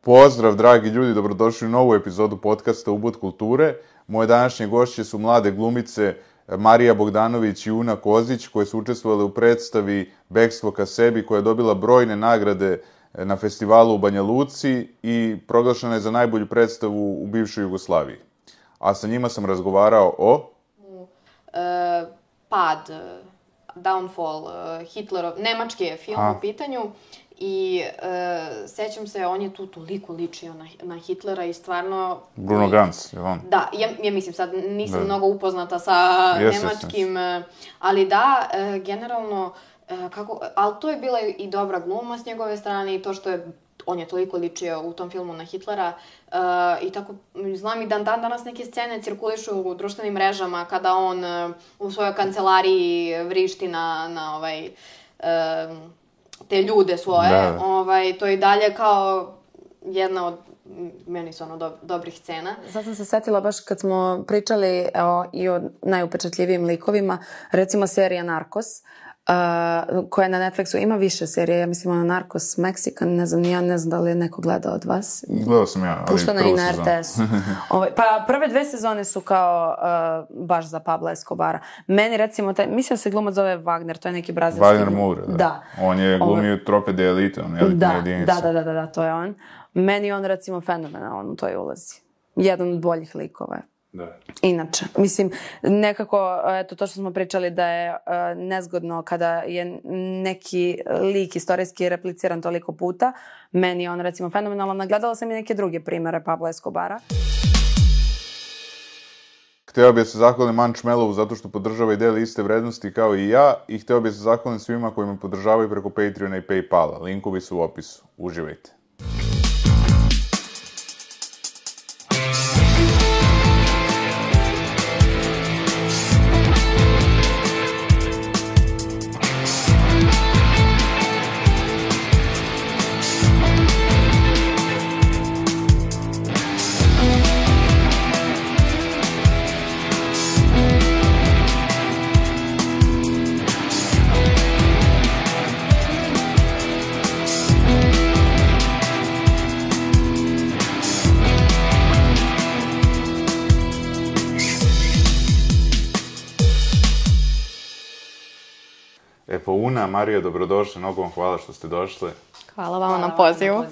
Pozdrav, dragi ljudi, dobrodošli u novu epizodu podcasta Ubud kulture. Moje današnje gošće su mlade glumice Marija Bogdanović i Una Kozić, koje su učestvovale u predstavi Bekstvo ka sebi, koja je dobila brojne nagrade na festivalu u Banja Luci i proglašena je za najbolju predstavu u bivšoj Jugoslaviji. A sa njima sam razgovarao o... e, pad, downfall Hitlerov, nemački je film A. u pitanju i e, sećam se, on je tu toliko ličio na, na Hitlera i stvarno... Bruno Ganz, je on? Da, ja, ja mislim sad nisam Da. mnogo upoznata sa Jeste, nemačkim, e, ali da, e, generalno, e, kako, ali to je bila i dobra gluma s njegove strane i to što je on je toliko ličio u tom filmu na Hitlera e, i tako, znam i dan, dan danas neke scene cirkulišu u društvenim mrežama kada on e, u svojoj kancelariji vrišti na, na ovaj, e, te ljude svoje, Da, ovaj, to je i dalje kao jedna od meni su ono do, dobrih scena. Sad sam se setila baš kad smo pričali o, i o najupečatljivijim likovima, recimo serija Narcos, uh, koja je na Netflixu, ima više serija, ja mislim ona Narcos Mexican, ne znam, ja ne znam da li je neko gledao od vas. Gledao sam ja, ali Puštana i na sezonu. RTS-u. Ovaj, pa prve dve sezone su kao uh, baš za Pabla Escobara. Meni recimo, taj, mislim da se glumac zove Wagner, to je neki brazilski. Wagner Moura, da. Da. On je Ovo- glumio trope de elite, on elitne Da, da, da, da, da, da, to je on. Meni je on recimo fenomenalan u toj ulozi. Jedan od boljih likova. Da. Inače, mislim, nekako, eto, to što smo pričali da je uh, nezgodno kada je neki lik istorijski repliciran toliko puta, meni je on recimo fenomenalan. Nagledala sam i neke druge primere Pablo Escobara. Hteo bih da se zahvalim Manč Melovu zato što podržava i deli iste vrednosti kao i ja i hteo bih da se zahvalim svima koji me podržavaju preko Patreona i Paypala. Linkovi su u opisu. Uživajte. Una, Marija, dobrodošle, mnogo vam hvala što ste došle. Hvala vama na pozivu.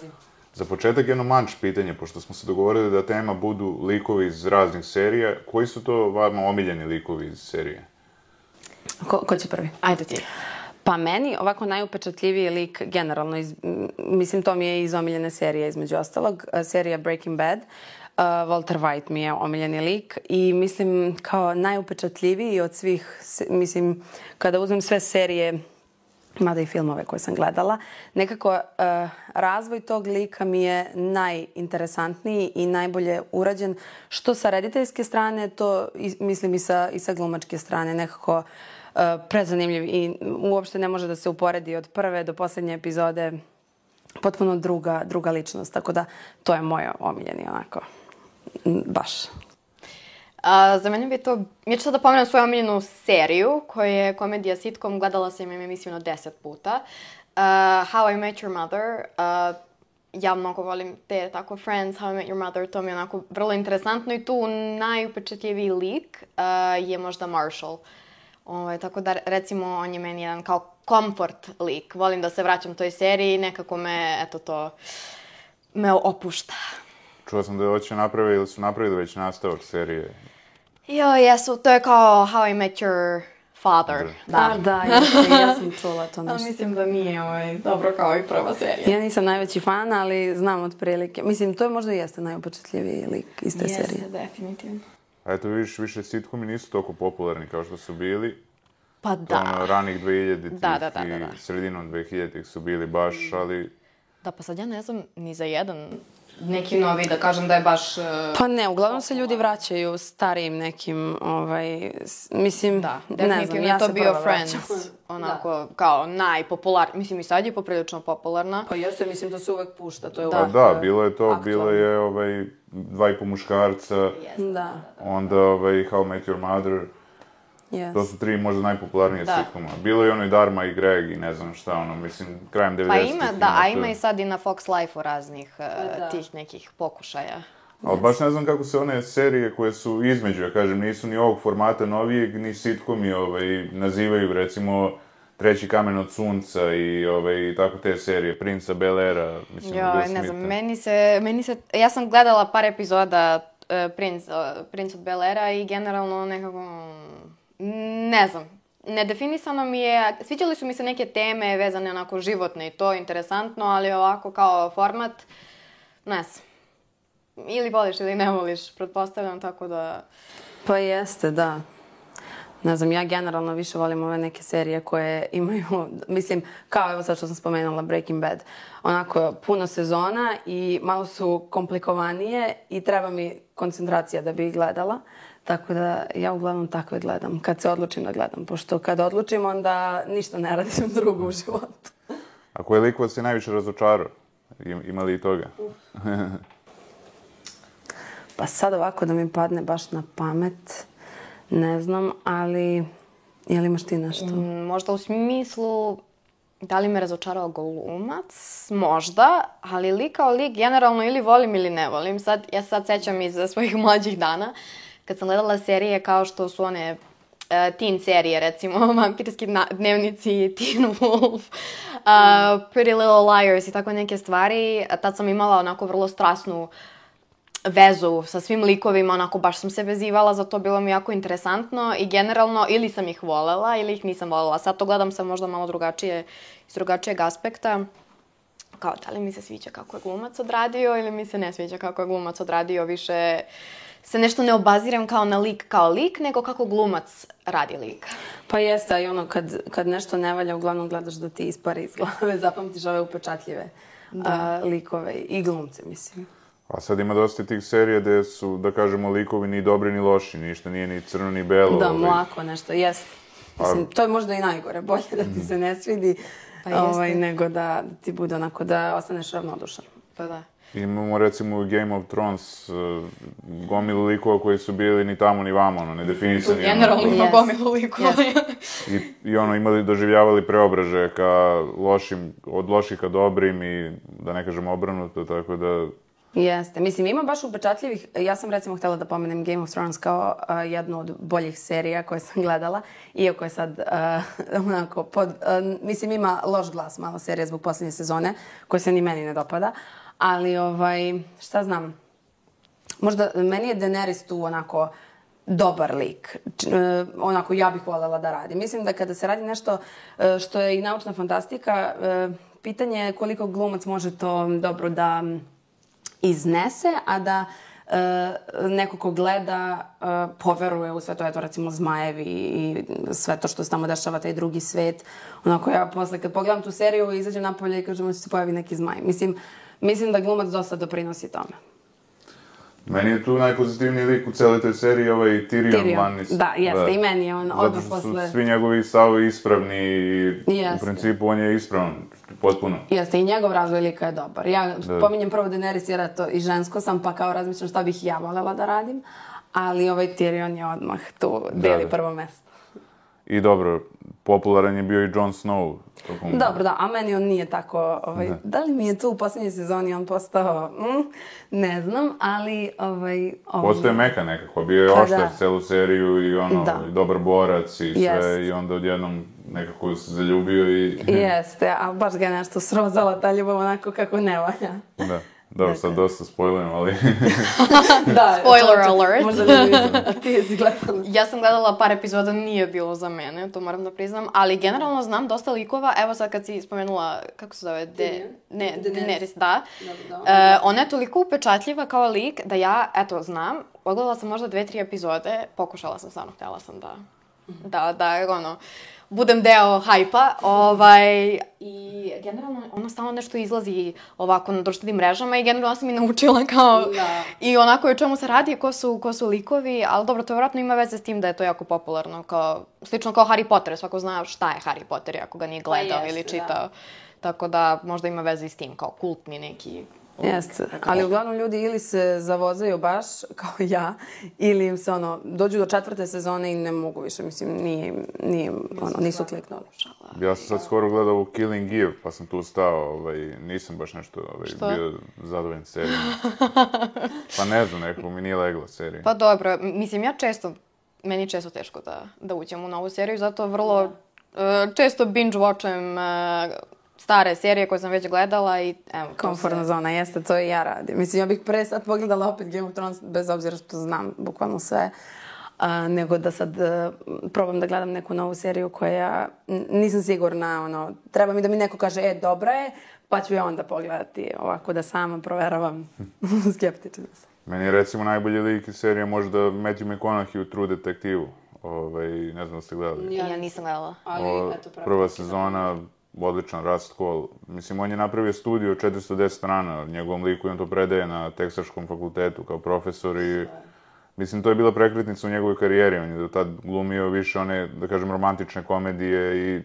Za početak jedno manč pitanje, pošto smo se dogovorili da tema budu likovi iz raznih serija. Koji su to vama omiljeni likovi iz serije? Ko, ko će prvi? Ajde ti. Pa meni ovako najupečatljiviji lik generalno, iz, mislim to mi je iz omiljene serije između ostalog, serija Breaking Bad. Uh, Walter White mi je omiljeni lik i mislim kao najupečatljiviji od svih, mislim kada uzmem sve serije mada i filmove koje sam gledala, nekako uh, razvoj tog lika mi je najinteresantniji i najbolje urađen, što sa rediteljske strane, to i, mislim i sa, i sa glumačke strane, nekako uh, prezanimljiv i uopšte ne može da se uporedi od prve do poslednje epizode. Potpuno druga, druga ličnost, tako da to je moj omiljeni onako, baš. A, za mene bi to... Ja ću sad da pomenem svoju omiljenu seriju, koja je komedija sitcom, gledala sam je, mislim, na deset puta. Uh, How I Met Your Mother. Uh, ja mnogo volim te tako Friends, How I Met Your Mother, to mi je onako vrlo interesantno i tu najupečetljiviji lik uh, je možda Marshall. Ovaj, tako da, recimo, on je meni jedan kao comfort lik. Volim da se vraćam toj seriji, nekako me, eto to, me opušta. Čuo sam da hoće naprave ili su napravili već nastavak serije. Jo, jesu, to je kao How I Met Your Father. Da, da, ja, ja sam čula to Ali nešto. mislim da nije ovaj, dobro kao i prva serija. Ja nisam najveći fan, ali znam otprilike. Mislim, to je možda i jeste najupečatljiviji lik iz te serije. Jeste, definitivno. A eto vidiš, više sitcomi nisu toliko popularni kao što su bili. Pa Ono, da. ranih 2000-ih Da, da, da, da, da. i sredinom 2000-ih su bili baš, ali Da, pa sad ja ne znam ni za jedan neki novi, da kažem da je baš... uh, Pa ne, uglavnom se ljudi vraćaju starijim nekim, ovaj, mislim, Da, ne znam, ja to se bio Friends. vraćam. Onako, kao najpopularniji. Mislim, i sad je poprilično popularna. Pa jeste, mislim da se uvek pušta, to je Pa uvek... da, bilo je to, aktualno. bilo je ovaj, dva i po muškarca, Da. onda ovaj, How I Met Your Mother, Yes. To su tri možda najpopularnije Da. sitkoma. Bilo je ono i Dharma i Greg i ne znam šta, ono, mislim, krajem 90-ih. Pa ima, da, a ima i sad i na Fox Life-u raznih uh, da. tih nekih pokušaja. Ali baš ne znam kako se one serije koje su između, ja kažem, nisu ni ovog formata novijeg, ni sitkomi, ovaj, nazivaju, recimo, Treći kamen od sunca i ovaj, tako te serije, Princa Bel Era, mislim, Joj, Will ne znam, meni se, meni se, ja sam gledala par epizoda uh, Prince, uh, Prince od Bel Era i generalno nekako, mm, ne znam, nedefinisano mi je, sviđali su mi se neke teme vezane onako životne i to, interesantno, ali ovako kao format, ne znam. Ili voliš ili ne voliš, pretpostavljam, tako da... Pa jeste, da. Ne znam, ja generalno više volim ove neke serije koje imaju, mislim, kao evo sad što sam spomenula Breaking Bad, onako puno sezona i malo su komplikovanije i treba mi koncentracija da bi ih gledala. Tako da ja uglavnom takve gledam, kad se odlučim da gledam, pošto kad odlučim onda ništa ne radim drugo u životu. A koji lik vas je najviše razočarao? Im- Ima li i toga? Pa sad ovako da mi padne baš na pamet, ne znam, ali je li imaš ti nešto? Mm, Možda u smislu da li me razočarao glumac, možda, ali lik kao lik generalno ili volim ili ne volim. Sad, ja se sad sećam iz svojih mlađih dana, kad sam gledala serije kao što su one uh, teen serije, recimo Vampirski dnevnici, Teen Wolf, uh, Pretty Little Liars i tako neke stvari. Tad sam imala onako vrlo strasnu vezu sa svim likovima, onako baš sam se vezivala za to, bilo mi jako interesantno i generalno ili sam ih volela ili ih nisam volela. Sad to gledam sa možda malo drugačije, iz drugačijeg aspekta. Kao, da li mi se sviđa kako je glumac odradio ili mi se ne sviđa kako je glumac odradio, više se nešto ne obaziram kao na lik kao lik, nego kako glumac radi lik. Pa jeste, a i ono, kad, kad nešto ne valja, uglavnom gledaš da ti ispari iz glave, zapamtiš ove upečatljive a, likove i glumce, mislim. A sad ima dosta tih serija gde su, da kažemo, likovi ni dobri ni loši, ništa nije ni crno ni belo. Da, ovaj. mlako nešto, jeste. Mislim, to je možda i najgore, bolje da ti se ne svidi, Pa jeste. ovaj, nego da, da ti bude onako da ostaneš ravnodušan. Pa da. Imamo recimo u Game of Thrones uh, gomilu likova koji su bili ni tamo ni vamo, ono, nedefinisani. ono. Generalno ima Yes. gomilu likova. I, I ono, imali, doživljavali preobraže ka lošim, od loših ka dobrim i da ne kažem obrnuto, tako da... Jeste. Mislim, ima baš upečatljivih, ja sam recimo htjela da pomenem Game of Thrones kao a, jednu od boljih serija koje sam gledala, iako je sad a, onako, pod, a, mislim ima loš glas malo serija zbog posljednje sezone, koja se ni meni ne dopada, ali ovaj, šta znam, možda meni je Daenerys tu onako dobar lik. E, onako ja bih voljela da radi. Mislim da kada se radi nešto e, što je i naučna fantastika, e, pitanje je koliko glumac može to dobro da iznese, a da e, neko ko gleda poveruje u sve to, eto recimo zmajevi i sve to što se tamo dešava, taj drugi svet. Onako ja posle kad pogledam tu seriju izađem napolje i kažem da se pojavi neki zmaj. Mislim, mislim da glumac dosta doprinosi tome. Meni je tu najpozitivniji lik u cijeloj toj seriji ovaj Tyrion, Tyrion. Lannister. Da, jeste, i meni je on Zato odmah što su posle- svi njegovi stavovi ispravni i u Jeste. principu on je ispravan, potpuno. Jeste, i njegov razvoj lika je dobar. Ja pominjem prvo Daenerys jer eto i žensko sam, pa kao razmišljam šta bih ja voljela da radim, ali ovaj Tyrion je odmah tu deli da. prvo mesto. I dobro, popularan je bio i Jon Snow. Tokom- Dobro, da, a meni on nije tako, ovaj, da. li mi je tu u posljednjoj sezoni on postao, mm, ne znam, ali ovaj... ovaj Postoje meka nekako, bio je Pa oštar da. celu seriju i ono, Da. i dobar borac i sve, Jest. i onda odjednom nekako se zaljubio i... Jeste, a baš ga je nešto srozala ta ljubav onako kako ne valja. da. Dobro, sad dosta spojlujem, ali... da, Spoiler čovječe, alert. Možda ne bi ti jesi gledala. Ja sam gledala par epizoda, nije bilo za mene, to moram da priznam, ali generalno znam dosta likova, evo sad kad si spomenula, kako se zove, De, ne, Daenerys. Da. Da. E, ona je toliko upečatljiva kao lik da ja, eto, znam, pogledala sam možda dve, tri epizode, pokušala sam stvarno, htjela sam da, da, da, ono, budem deo hajpa, ovaj, i generalno ono stalno nešto izlazi ovako na društvenim mrežama i generalno sam i naučila kao Da. i onako i o čemu se radi, ko su, ko su likovi, ali dobro, to vjerojatno ima veze s tim da je to jako popularno, kao, slično kao Harry Potter, svako zna šta je Harry Potter, ako ga nije gledao jeste, ili da. čitao. Tako da možda ima veze i s tim, kao kultni neki Jeste, ali uglavnom ljudi ili se zavozaju baš, kao ja, ili im se ono, dođu do četvrte sezone i ne mogu više, mislim, nije, nije, ono, nisu kliknuli. Ja sam sad skoro gledao ovu Killing Eve, pa sam tu stao, ovaj, nisam baš nešto ovaj, Što? bio zadovoljan serijom. pa ne znam, nekako mi nije legla serija. Pa dobro, mislim ja često, meni je često teško da, da uđem u novu seriju, zato vrlo e, često binge watchem e, stare serije koje sam već gledala i evo. Komfortna se- zona, jeste, to i ja radim. Mislim, ja bih pre sad pogledala opet Game of Thrones, bez obzira što znam bukvalno sve, a, nego da sad e, probam da gledam neku novu seriju koja nisam sigurna, ono, treba mi da mi neko kaže, e, dobra je, pa ću je onda pogledati ovako da sama proveravam skeptična sam. Meni je recimo najbolji lik iz serije možda Matthew McConaughey u True Detektivu. Ovaj, ne znam da ste gledali. Ja nisam gledala. O, prva sezona, odličan Rust Cole. Mislim, on je napravio studiju od 410 strana, njegovom liku i on to predaje na Teksaškom fakultetu kao profesor i... Mislim, to je bila prekretnica u njegovoj karijeri. On je do tad glumio više one, da kažem, romantične komedije i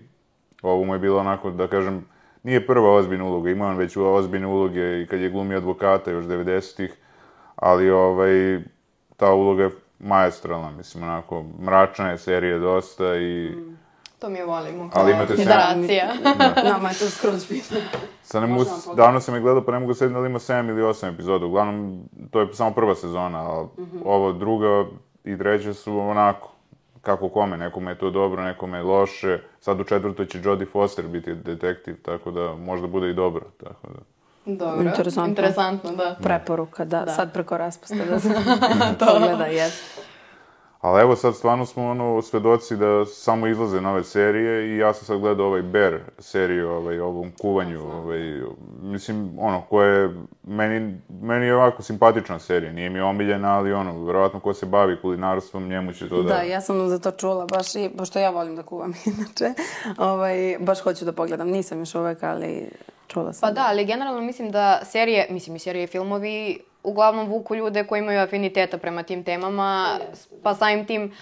ovo mu je bilo onako, da kažem, nije prva ozbiljna uloga. Imao on već ozbiljne uloge i kad je glumio advokata još 90-ih, ali ovaj, ta uloga je maestralna, mislim, onako, mračna je serija dosta i... To mi je volimo. Ali imate sve- Generacija. Nama je to skroz bitno. Sad ne mogu, Možemo pogledati. davno sam je gledao, pa ne mogu da li ima 7 ili 8 epizoda. Uglavnom, to je samo prva sezona, a ovo druga i treća su onako, kako kome, nekome je to dobro, nekome je loše. Sad u četvrtoj će Jodie Foster biti detektiv, tako da možda bude i dobro, tako da. Dobro. Interesantno. Interesantno, da. Preporuka, da, sad preko raspusta da se pogleda, jest. Ali evo sad stvarno smo ono svedoci da samo izlaze nove serije i ja sam sad gledao ovaj Bear seriju, ovaj, ovom kuvanju, ovaj, mislim, ono, koja je, meni, meni je ovako simpatična serija, nije mi omiljena, ali ono, verovatno ko se bavi kulinarstvom, njemu će to da... Da, ja sam za to čula baš i, pošto ja volim da kuvam inače, ovaj, baš hoću da pogledam. Nisam još uvek, ali čula sam. Pa da, ali generalno mislim da serije, mislim i serije i filmovi uglavnom vuku ljude koji imaju afiniteta prema tim temama, pa samim tim,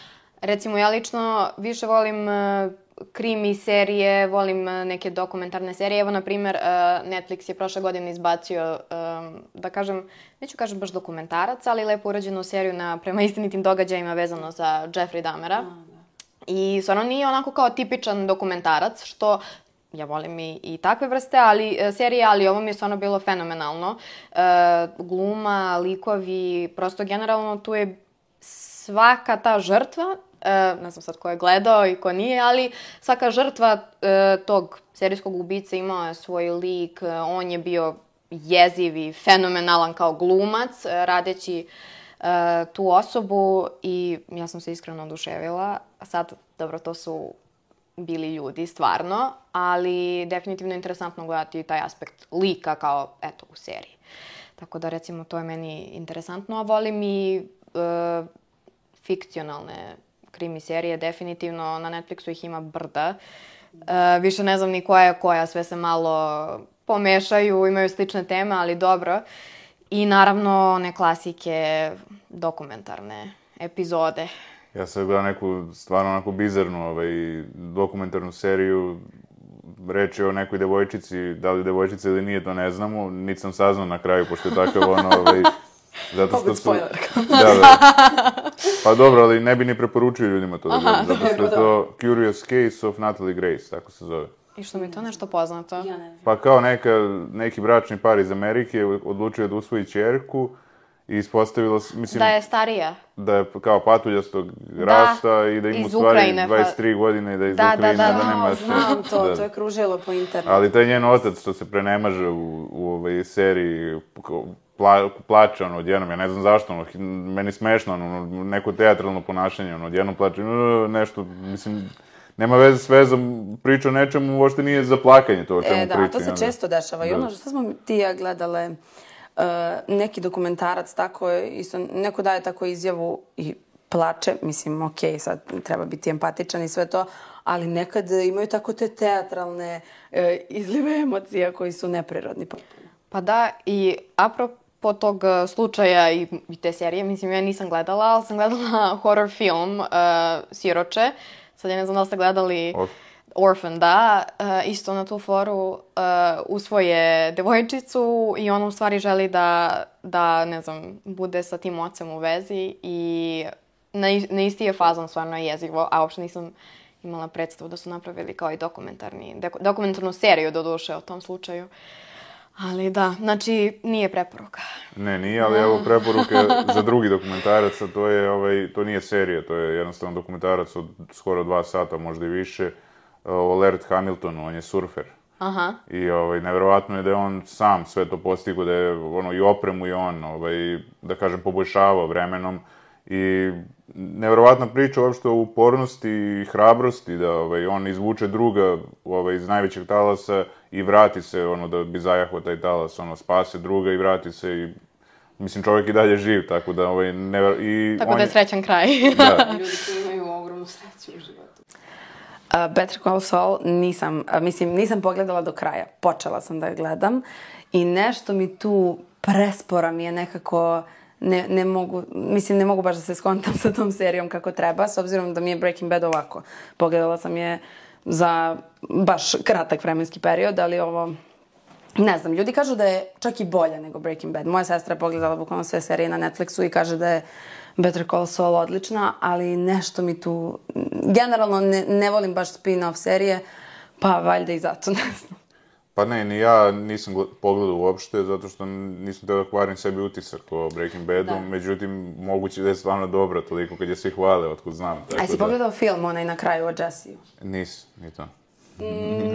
recimo ja lično više volim e, krimi serije, volim e, neke dokumentarne serije. Evo, na primjer, e, Netflix je prošle godine izbacio, da kažem, neću kažem baš dokumentarac, ali lepo urađenu seriju na prema istinitim događajima vezano za Jeffrey Dahmera. I stvarno nije onako kao tipičan dokumentarac, što ja volim i, i takve vrste ali, e, serije, ali ovo mi je stvarno bilo fenomenalno. E, gluma, likovi, prosto generalno tu je svaka ta žrtva, e, ne znam sad ko je gledao i ko nije, ali svaka žrtva e, tog serijskog ubice imao je svoj lik, e, on je bio jeziv i fenomenalan kao glumac, e, radeći e, tu osobu i ja sam se iskreno oduševila. Sad, dobro, to su bili ljudi, stvarno, ali definitivno je interesantno gledati taj aspekt lika kao, eto, u seriji. Tako da, recimo, to je meni interesantno, a volim i e, fikcionalne krimi serije, definitivno na Netflixu ih ima brda. E, više ne znam ni koja je koja, sve se malo pomešaju, imaju slične teme, ali dobro. I naravno one klasike dokumentarne epizode. Ja sam gledao neku stvarno onako bizarnu ovaj, dokumentarnu seriju, reč je o nekoj devojčici, da li devojčica ili nije, to ne znamo, niti sam saznao na kraju, pošto je takav ono, ovaj, zato što su... spoiler. Da, da. Pa dobro, ali ne bi ni preporučio ljudima to da gledaju, zato što je to Curious Case of Natalie Grace, tako se zove. I što mi je to nešto poznato. Ja ne znam. Pa kao neka, neki bračni par iz Amerike odlučio da usvoji čerku i ispostavilo se, mislim, Da je starija. da je kao patuljastog rasta i da ima u stvari Ukrajine, pa- 23 godine i da je iz Da, da, Ukrajine, da, da, da, nema... Znam to, da. to je kružilo po internetu. Ali taj njen otac što se prenemaže u, u ovoj seriji, pla, plače ono odjednom, ja ne znam zašto, ono, meni smešno, ono, neko teatralno ponašanje, ono, odjednom plače, nešto, mislim, nema veze s vezom, priča o nečemu, uopšte nije za plakanje to o čemu E, da, priča. to i se onda- često dešava. I Da. ono što smo ti ja gledale, uh, neki dokumentarac tako je, isto, neko daje tako izjavu i plače, mislim, ok, sad treba biti empatičan i sve to, ali nekad imaju tako te teatralne e, izlive emocija koji su neprirodni. Pa da, i apropo tog e, slučaja i, i te serije, mislim, ja nisam gledala, ali sam gledala horror film uh, Siroče. Sad ja ne znam da li ste gledali O- Orphan, da, e, isto na tu foru e, usvoje devojčicu i ona u stvari želi da, da, ne znam, bude sa tim ocem u vezi i na, na isti je fazon stvarno je jezivo, a uopšte nisam imala predstavu da su napravili kao i dokumentarni, dokumentarnu seriju do duše o tom slučaju. Ali da, znači nije preporuka. Ne, nije, ali evo preporuke za drugi dokumentarac, a to je, ovaj, to nije serija, to je jednostavno dokumentarac od skoro dva sata, možda i više, o Laird Hamiltonu, on je surfer. Aha. I ovaj, nevjerovatno je da je on sam sve to postigao, da je ono, i opremu i on, ovaj, da kažem, poboljšavao vremenom. I nevjerovatna priča uopšte o upornosti i hrabrosti, da ovaj, on izvuče druga ovaj, iz najvećeg talasa i vrati se, ono, da bi zajahao taj talas, ono, spase druga i vrati se i Mislim, čovjek i dalje živ, tako da, ovaj, nevjer... I Tako on da je srećan kraj. Da, Ljudi koji imaju ogromnu sreću u životu. Uh, Better Call Saul nisam, a, mislim, nisam pogledala do kraja. Počela sam da je gledam i nešto mi tu prespora mi je nekako ne, ne mogu, mislim ne mogu baš da se skontam sa tom serijom kako treba, s obzirom da mi je Breaking Bad ovako. Pogledala sam je za baš kratak vremenski period, ali ovo Ne znam, ljudi kažu da je čak i bolja nego Breaking Bad. Moja sestra je pogledala bukvalno sve serije na Netflixu i kaže da je Better Call Saul odlična, ali nešto mi tu... Generalno ne, ne volim baš spin-off serije, pa valjda i zato, ne znam. Pa ne, ni ja nisam gle- pogledao uopšte, zato što nisam teo da kvarim sebi utisak o Breaking Badu, Da. međutim, moguće da je stvarno dobra, toliko kad je svi hvale, otkud znam. Tako A jesi da, pogledao film onaj na kraju o Jessiju? Nis, ni to.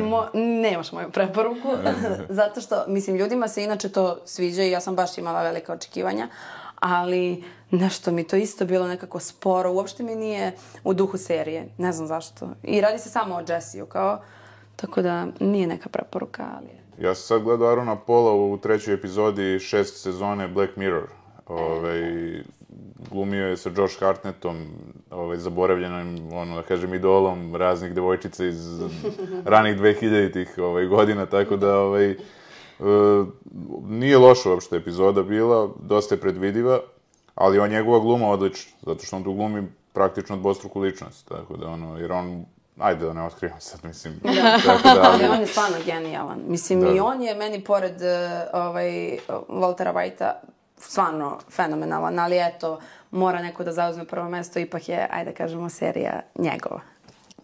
Mo, nemaš moju preporuku, zato što, mislim, ljudima se inače to sviđa i ja sam baš imala velike očekivanja, ali nešto mi to isto bilo nekako sporo, uopšte mi nije u duhu serije, ne znam zašto. I radi se samo o Jessiju, kao, tako da nije neka preporuka, ali... Ja sam sad gledao Arona Pola u trećoj epizodi šest sezone Black Mirror. Ovaj, glumio je sa Josh Hartnettom, ovaj, zaboravljenim, ono, da kažem, idolom raznih devojčica iz ranih 2000-ih ovaj, godina, tako da, ovaj, e, nije loša uopšte epizoda bila, dosta je predvidiva, ali on njegova gluma odlična, zato što on tu glumi praktično dvostruku ličnost, tako da, ono, jer on, ajde da ne otkrivam sad, mislim, tako da, Ali on je stvarno genijalan. Mislim, Da, i da. on je meni, pored uh, ovaj, Waltera Whitea, stvarno fenomenalan, ali eto, mora neko da zauzme prvo mesto, ipak je, ajde da kažemo, serija njegova.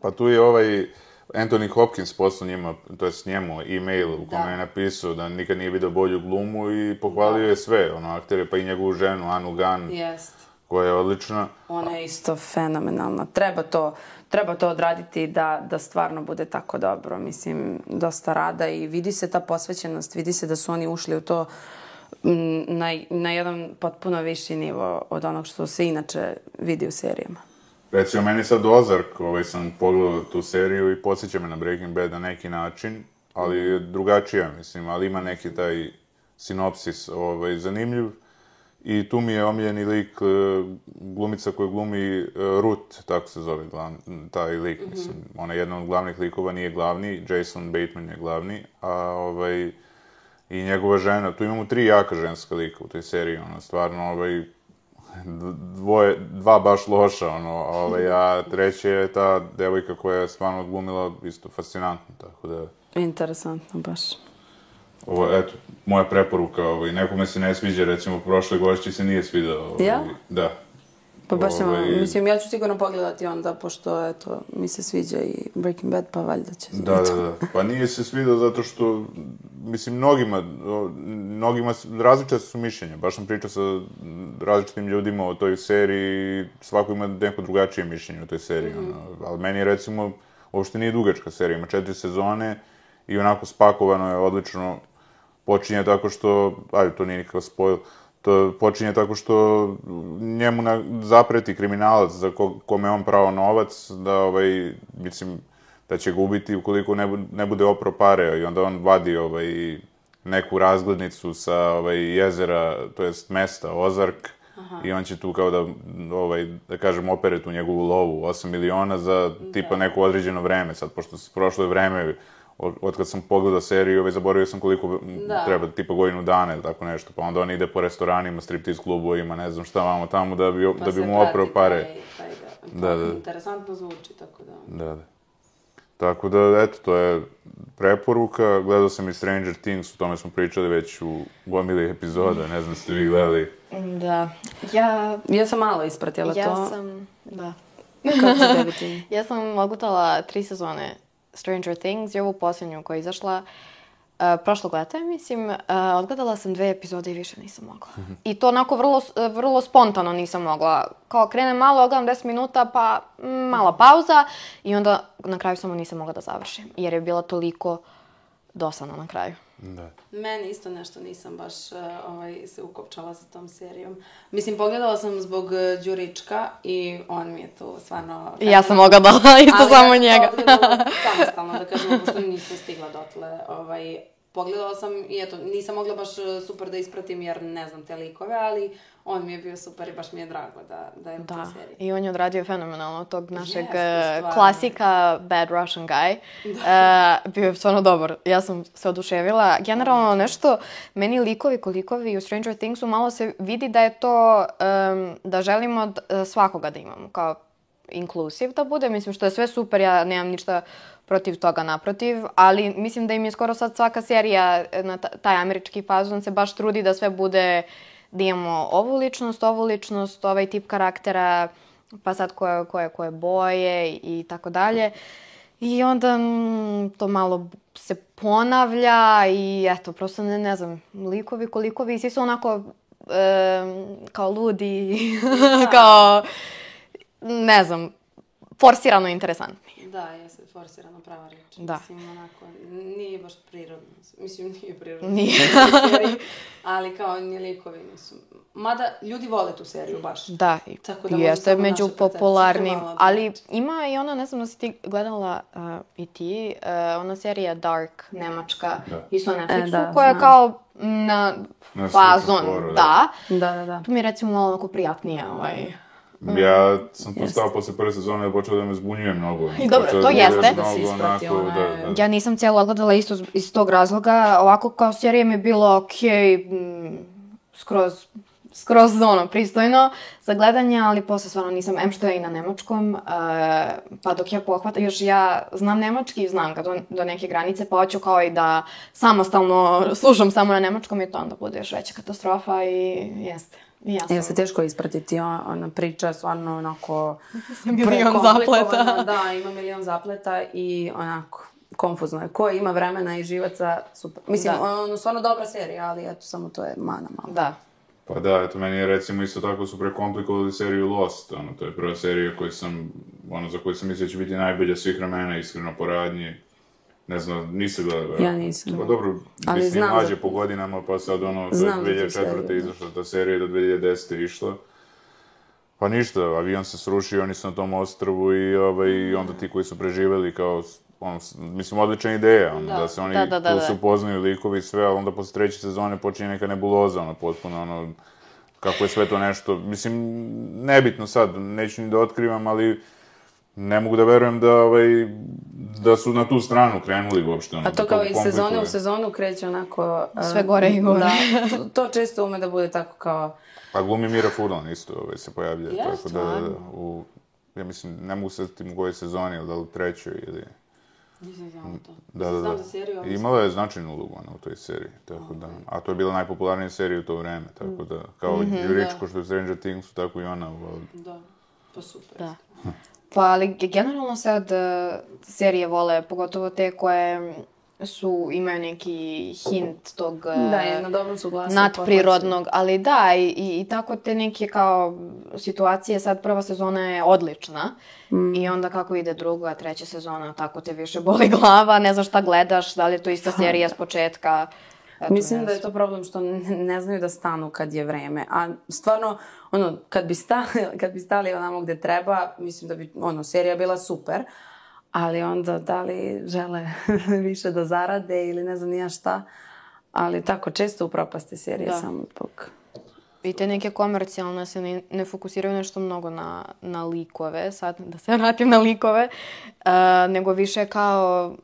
Pa tu je ovaj Anthony Hopkins poslao njima, to jest njemu, e-mail u kome Da. je napisao da nikad nije video bolju glumu i pohvalio je sve, ono, aktere, pa i njegovu ženu, Anu Gan, Jest. koja je odlična. Ona je isto fenomenalna. Treba to, treba to odraditi da, da stvarno bude tako dobro. Mislim, dosta rada i vidi se ta posvećenost, vidi se da su oni ušli u to na, na jedan potpuno viši nivo od onog što se inače vidi u serijama. Recimo, meni sad Ozark, ovaj, sam pogledao tu seriju i podsjeća me na Breaking Bad na neki način, ali je drugačija, mislim, ali ima neki taj sinopsis ovaj, zanimljiv. I tu mi je omiljeni lik e, glumica koja glumi e, Ruth, tako se zove glav, taj lik, mislim. Ona je jedna od glavnih likova, nije glavni, Jason Bateman je glavni, a ovaj, i njegova žena, tu imamo tri jaka ženska lika u toj seriji, ono, stvarno, ovaj, dvoje, dva baš loša, ono, ovaj, a treća je ta devojka koja je stvarno glumila isto fascinantno, tako da, Interesantno baš. ovo, eto, moja preporuka, ovaj, nekome se ne sviđa, recimo, prošle gošći se nije svidao, ovaj, Ja? da. Pa baš Ovaj, mislim, ja ću sigurno pogledati onda, pošto, eto, mi se sviđa i Breaking Bad, pa valjda će Da, da, da. Pa nije se svidao zato što, mislim, mnogima, mnogima, različite su mišljenja. Baš sam pričao sa različitim ljudima o toj seriji, svako ima neko drugačije mišljenje o toj seriji. ono. Ali meni recimo, uopšte nije dugačka serija, ima četiri sezone i onako spakovano je odlično. Počinje tako što, ajde, to nije nikakav spoil, to počinje tako što njemu na, zapreti kriminalac za ko, kome on pravo novac, da, ovaj, mislim, da će ga ubiti ukoliko ne, bu- ne bude opro pare. I onda on vadi ovaj, neku razglednicu sa ovaj, jezera, to jest mesta Ozark. I on će tu kao da, ovaj, da kažem, opere tu njegovu lovu, 8 miliona za tipa neko određeno vreme. Sad, pošto s- prošlo je vreme, od, od kad sam pogledao seriju, ovaj, zaboravio sam koliko Da. treba, tipa godinu dana ili tako nešto. Pa onda on ide po restoranima, striptiz klubovima, ne znam šta vamo tamo, da bi, da bi mu oprao pare. Taj, taj, Da, da. Interesantno zvuči, tako da... Da, da. Tako da, eto, to je preporuka. Gledao sam i Stranger Things, o tome smo pričali već u gomili epizoda, ne znam ste vi gledali. Da. Ja, Ja sam malo ispratila ja to. sam, da. Kako se tebi čini? Ja sam odgledala tri sezone Stranger Things i ovu posljednju koja je izašla uh, prošlog leta, mislim. Uh, odgledala sam dve epizode i više nisam mogla. I to onako vrlo, vrlo spontano nisam mogla. Kao krenem malo, odgledam 10 minuta, pa mm, mala pauza i onda na kraju samo nisam mogla da završim. Jer je bila toliko dosadna na kraju. Da. Meni isto nešto nisam baš uh, ovaj, se ukopčala sa tom serijom. Mislim, pogledala sam zbog uh, Đurička i on mi je tu stvarno... Ja sam ogledala isto Ali samo ja sam njega. to odgledala samostalno, da kažemo, pošto nisam stigla dotle. Ovaj, pogledala sam i eto, nisam mogla baš uh, super da ispratim jer ne znam te likove, ali on mi je bio super i baš mi je drago da, da je u Da, toj seriji. i on je odradio fenomenalno tog našeg eh, stvarno. klasika Bad Russian Guy. Eh, bio je stvarno dobar. Ja sam se oduševila. Generalno nešto, meni likovi ko likovi u Stranger Thingsu malo se vidi da je to, em, da želimo svakoga da imamo, kao inklusiv da bude. Mislim što je sve super, ja nemam ništa protiv toga, naprotiv, ali mislim da im je skoro sad svaka serija eh, na ta- taj američki fazon se baš trudi da sve bude da imamo ovu ličnost, ovu ličnost, ovaj tip karaktera, pa sad koje, koje, koje boje i tako dalje. I onda mm, to malo se ponavlja i eto, prosto ne, ne znam, likovi, kolikovi, svi su onako em, kao ludi, kao, ne znam, forsirano interesantni. Da, jeste forsirano prava reč. Da. Mislim, onako, nije baš prirodno. Mislim, nije prirodno. Nije. seriji, ali kao ni likovi nisu. Mada, ljudi vole tu seriju baš. Da, i Tako da jeste među popularnim, malo ali ima i ona, ne znam da si ti gledala uh, i ti, uh, ona serija Dark, nemačka, Da. isto na Netflixu, E, da, koja je znam. kao na, Na fazon, da. da. Da, da, da. To mi je recimo malo onako prijatnije, ovaj. Ja sam postao posle prve sezone da počeo da me zbunjuje mnogo. I dobro, Počeo to da jeste. Da si ispratio, onako, ona da, je- da. Ja nisam cijelo odgledala isto iz tog razloga, ovako kao serija mi je bilo okej, mm, skroz, skroz ono, pristojno za gledanje, ali posle stvarno nisam, em što je i na nemačkom, uh, pa dok ja pohvatam, još ja znam nemački, znam ga do, do neke granice, pa hoću kao i da samostalno slušam samo na nemačkom i to onda bude još veća katastrofa i jeste. I ja sam. Ja se teško ispratiti, on- ona priča stvarno onako... Milion zapleta. Da, ima milion zapleta i onako konfuzno je. Ko ima vremena i živaca, super. Mislim, Da. ono, stvarno dobra serija, ali eto, samo to je mana malo. Da. Pa da, eto, meni je recimo isto tako su prekomplikovali seriju Lost, ono, to je prva serija koju sam, ono, za koju sam mislio da će biti najbolja svih vremena, iskreno po radnji. Ne znam, nisi gledala? Ja nisam. Pa dobro, Ali mislim, znam mlađe za- po godinama, pa sad ono, do Znam tu 2004. seriju. izašla ta serija, do 2010. je išla. Pa ništa, avion se srušio, oni su na tom ostrvu i, ovaj, i onda ti koji su preživeli kao, s- mislim, odlična ideja, ono, da, se oni Da, da, da, tu da. se upoznaju likovi i sve, ali onda posle treće sezone počinje neka nebuloza, ono, potpuno, ono, kako je sve to nešto, mislim, nebitno sad, neću ni da otkrivam, ali ne mogu da verujem da, ovaj, da su na tu stranu krenuli uopšte. Ono, A to da kao iz sezone u sezonu kreće onako... uh, Sve gore i gore. Da, to, to često ume da bude tako kao... Pa glumi Mira Furlan isto ovaj, se pojavlja, Ja, tako da, da, da, u, ja mislim, ne mogu se setiti u kojoj sezoni, ili da li u trećoj ili... Nisam znala to. Da, da, da. Znam za seriju, Imala je značajnu ulogu ona u toj seriji, tako da, a to je bila najpopularnija serija u to vreme, tako da, kao Mhm, Juričko što je Stranger Thingsu, tako i ona. ovaj, Da, pa super. Da. Pa ali ge- generalno sad uh, serije vole, pogotovo te koje su, imaju neki hint tog uh, Da, je na dobrom su glasu. nadprirodnog, ali da, i, i, i tako te neke kao situacije, sad prva sezona je odlična i onda kako ide druga, treća sezona, tako te više boli glava, ne znaš šta gledaš, da li je to ista serija s početka. Eto, Mislim da je to problem što ne, znaju da stanu kad je vreme. A stvarno, ono, kad bi stali, kad bi stali onamo gde treba, mislim da bi, ono, serija bila super. Ali onda, da li žele više da zarade ili ne znam ni ja šta. Ali tako, često upropaste serije Da. samo zbog... I te neke komercijalne se ne, ne fokusiraju nešto mnogo na, na likove, sad da se vratim na likove, uh, nego više kao,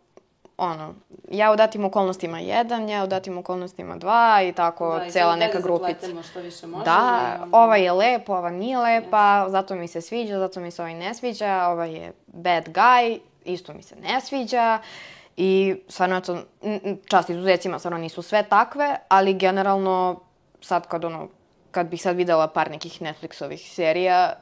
ono, ja u datim okolnostima jedan, ja u datim okolnostima dva i tako cela neka grupica. što više možemo. Da, ova je lepa, ova nije lepa, zato mi se sviđa, zato mi se ovaj ne sviđa, ovaj je bad guy isto mi se ne sviđa. I stvarno, eto, čast izuzecima, stvarno nisu sve takve, ali generalno, sad kad ono, kad bih sad videla par nekih Netflixovih serija,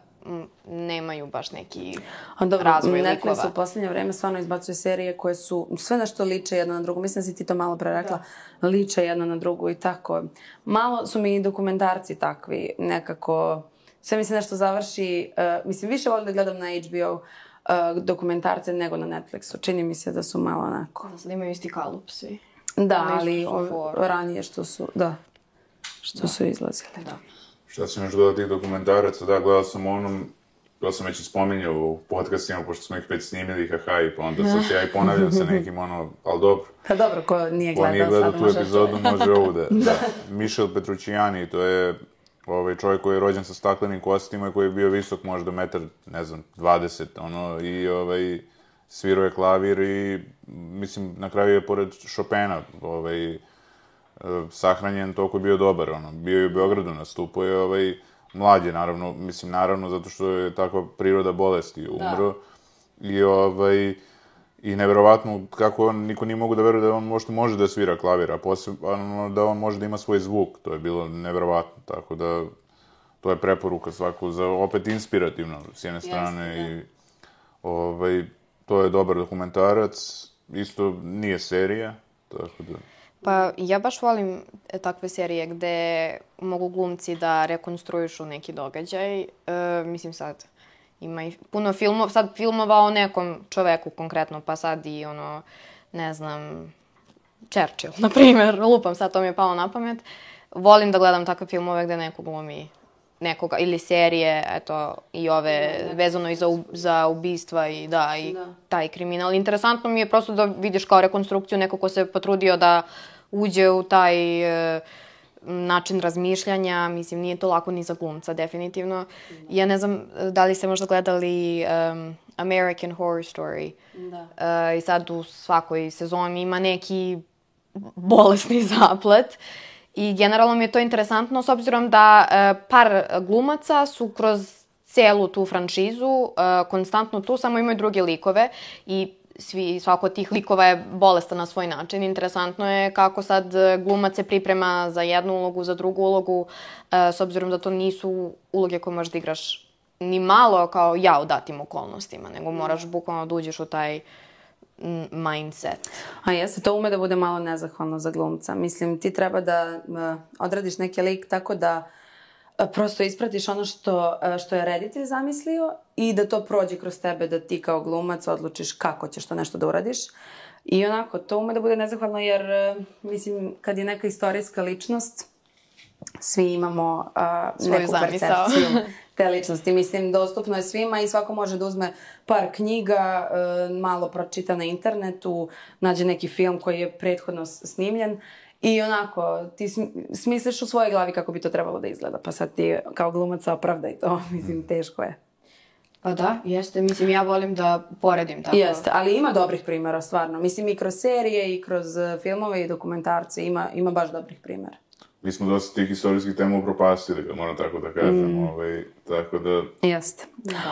nemaju baš neki A dobro, razvoj Netflix likova. u posljednje vreme stvarno izbacuje serije koje su sve nešto liče jedna na drugu. Mislim da si ti to malo pre rekla. Liče jedna na drugu i tako. Malo su mi i dokumentarci takvi. Nekako, sve mi se nešto završi. uh, mislim, više volim da gledam na HBO uh, dokumentarce nego na Netflixu. Čini mi se da su malo onako. Sad imaju isti kalup svi. Da, ali ranije što su, da, što su izlazili. Da. Šta sam još dodao tih dokumentaraca, da, gledao sam onom, to sam već spominjao u podcastima, pošto smo ih već snimili, haha, i pa onda sad se ja i ponavljam sa nekim, ono, ali dobro, Pa dobro, ko nije ko gledao, nije gledao sad tu epizodu, može ovu da, da. Michel Petrucciani, to je ovaj čovjek koji je rođen sa staklenim kostima i koji je bio visok možda metar, ne znam, 20, ono, i ovaj, svirao je klavir i, mislim, na kraju je pored Chopina, ovaj, sahranjen toliko je bio dobar, ono, bio je u Beogradu, nastupao je, ovaj, mlad je, naravno, mislim, naravno, zato što je takva priroda bolesti, umro, i, ovaj, i neverovatno kako on, niko nije mogu da veruje da on možda može da svira klavir, a posebno da on može da ima svoj zvuk, to je bilo neverovatno, tako da, to je preporuka svaku za, opet inspirativno, s jedne strane, i, ovaj, to je dobar dokumentarac, isto nije serija, tako da... Pa ja baš volim e, takve serije gde mogu glumci da rekonstruišu neki događaj. E, mislim sad, ima i puno filmova, sad filmova o nekom čoveku konkretno, pa sad i ono, ne znam, Churchill, na primjer, lupam sad, to mi je palo na pamet. Volim da gledam takve filmove gde neko glumi nekoga, ili serije, eto, i ove, vezano i za, u- za ubistva i da, i Da. taj kriminal. Interesantno mi je prosto da vidiš kao rekonstrukciju neko ko se potrudio da uđe u taj e, način razmišljanja, mislim, nije to lako ni za glumca, definitivno. Ja ne znam e, da li ste možda gledali um, American Horror Story. Da. E, I sad u svakoj sezoni ima neki bolesni zaplet. I generalno mi je to interesantno s obzirom da e, par glumaca su kroz celu tu franšizu e, konstantno tu, samo imaju druge likove i svi, svako od tih likova je bolestan na svoj način. Interesantno je kako sad e, glumac se priprema za jednu ulogu, za drugu ulogu, e, s obzirom da to nisu uloge koje možeš da igraš ni malo kao ja u datim okolnostima, nego moraš bukvalno da uđeš u taj mindset. A jeste, to ume da bude malo nezahvalno za glumca. Mislim, ti treba da uh, odradiš neki lik tako da uh, prosto ispratiš ono što, što je reditelj zamislio i da to prođe kroz tebe, da ti kao glumac odlučiš kako ćeš to nešto da uradiš. I onako, to ume da bude nezahvalno jer, uh, mislim, kad je neka istorijska ličnost, svi imamo uh, neku zamisao. percepciju te ličnosti. Mislim, dostupno je svima i svako može da uzme par knjiga, e, malo pročita na internetu, nađe neki film koji je prethodno snimljen i onako, ti sm- smisliš u svojoj glavi kako bi to trebalo da izgleda. Pa sad ti kao glumac opravdaj to, mislim, teško je. Pa da, jeste. Mislim, ja volim da poredim tako. Jeste, ali ima dobrih primjera, stvarno. Mislim, i kroz serije, i kroz e, filmove i dokumentarce ima, ima baš dobrih primjera. Mi smo dosta tih istorijskih tema upropastili, moram tako da kažem, Mm. ovaj, tako da... Jeste.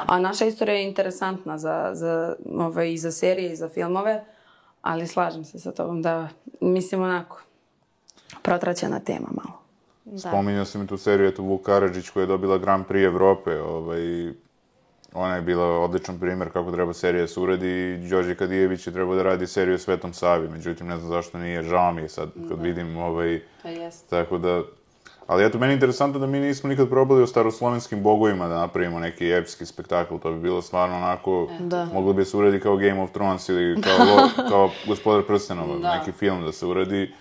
A naša istorija je interesantna za, za, ovaj, i za serije i za filmove, ali slažem se sa tobom da, mislim, onako, protraćena tema malo. Da. Spominjao sam i tu seriju, eto, Vuk Karadžić koja je dobila Grand Prix Evrope, ovaj, ona je bila odličan primjer kako treba serija se uradi i Đorđe Kadijević je trebao da radi seriju o Svetom Savi, međutim ne znam zašto nije, žao mi je sad kad vidim ovaj, Pa jeste. tako da... Ali eto, meni je interesantno da mi nismo nikad probali o staroslovenskim bogovima da napravimo neki epski spektakl, to bi bilo stvarno onako, Da. moglo bi se uradi kao Game of Thrones ili kao, lo- kao Gospodar prstenova, Da. neki film da se uradi.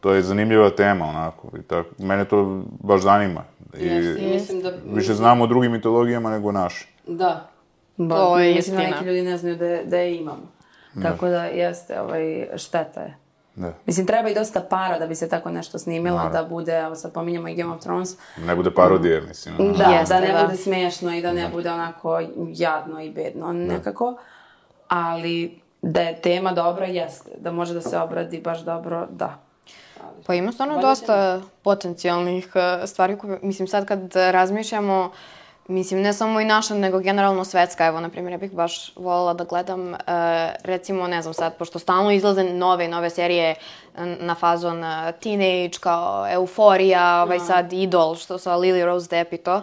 To je zanimljiva tema, onako. I tako, mene to baš zanima. I Jeste, i mislim da... više znamo o drugim mitologijama nego naše. Da. Ba, To je mislim da istina. neki ljudi ne znaju da, je- da je imamo. Tako da jeste, ovaj, šteta je. Da. Mislim, treba i dosta para da bi se tako nešto snimilo, Naravno. da bude, evo sad pominjemo i Game of Thrones, Ne bude parodije, mislim. ono. Da, Jeste, da ne da. bude smiješno i da ne bude onako jadno i bedno nekako. Ali da je tema dobra, jeste. Da može da se obradi baš dobro, da. Pa ima stvarno dosta potencijalnih uh, stvari koje, mislim sad kad razmišljamo Mislim, ne samo i naša, nego generalno svetska. Evo, na primjer, ja bih baš voljela da gledam, uh, recimo, ne znam sad, pošto stalno izlaze nove i nove serije n- na fazon uh, Teenage, kao Euforija, ovaj sad Idol, što sa Lily Rose Depp i to.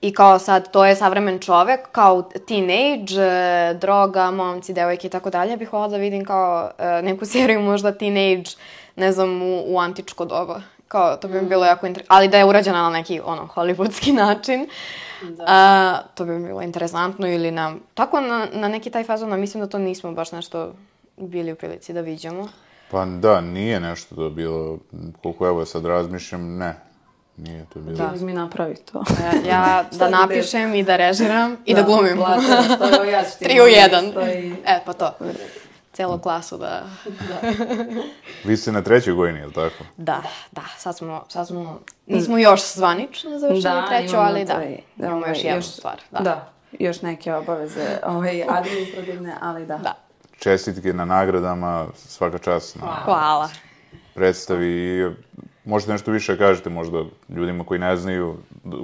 I kao sad, to je savremen čovek, kao teenage, e, droga, momci, devojke i tako dalje. Bih voljela da vidim kao e, neku seriju možda teenage, ne znam, u, u antičko doba. Kao, to bi mi bilo jako interesantno. Ali da je urađena na neki, ono, hollywoodski način. A, to bi mi bilo interesantno ili na... Tako na, na neki taj fazon, a mislim da to nismo baš nešto bili u prilici da viđamo. Pa da, nije nešto to bilo, koliko evo sad razmišljam, ne. Nije to bilo. Da. mi napravi to. Ja, ja da napišem i da režiram i da, glumim. Platila, što ja ću ti Tri u jedan. stoji. E, pa to. Celu klasu da... Vi ste na trećoj godini, je li tako? Da, da, sad smo, sad smo, nismo još zvanično završili treću, imamo ali da, taj, imamo ovaj, još jednu stvar. Da. Da, još neke obaveze ovaj, administrativne, ali da. Da. Čestitke na nagradama, svaka čast na Hvala. predstavi i možete nešto više kažete možda ljudima koji ne znaju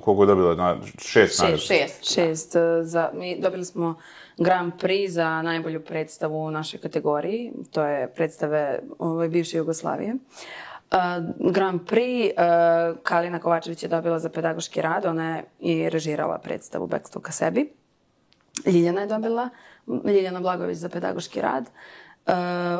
koliko je dobila, na, šest nagrada. Šest. Šest. eh, Za, mi dobili smo Grand Prix za najbolju predstavu u našoj kategoriji. To je predstave ovaj, bivše Jugoslavije. Uh, Grand Prix uh, Kalina Kovačević je dobila za pedagoški rad. Ona je i režirala predstavu Bekstvo ka sebi. Ljiljana je dobila, Ljiljana Blagović za pedagoški rad. Uh,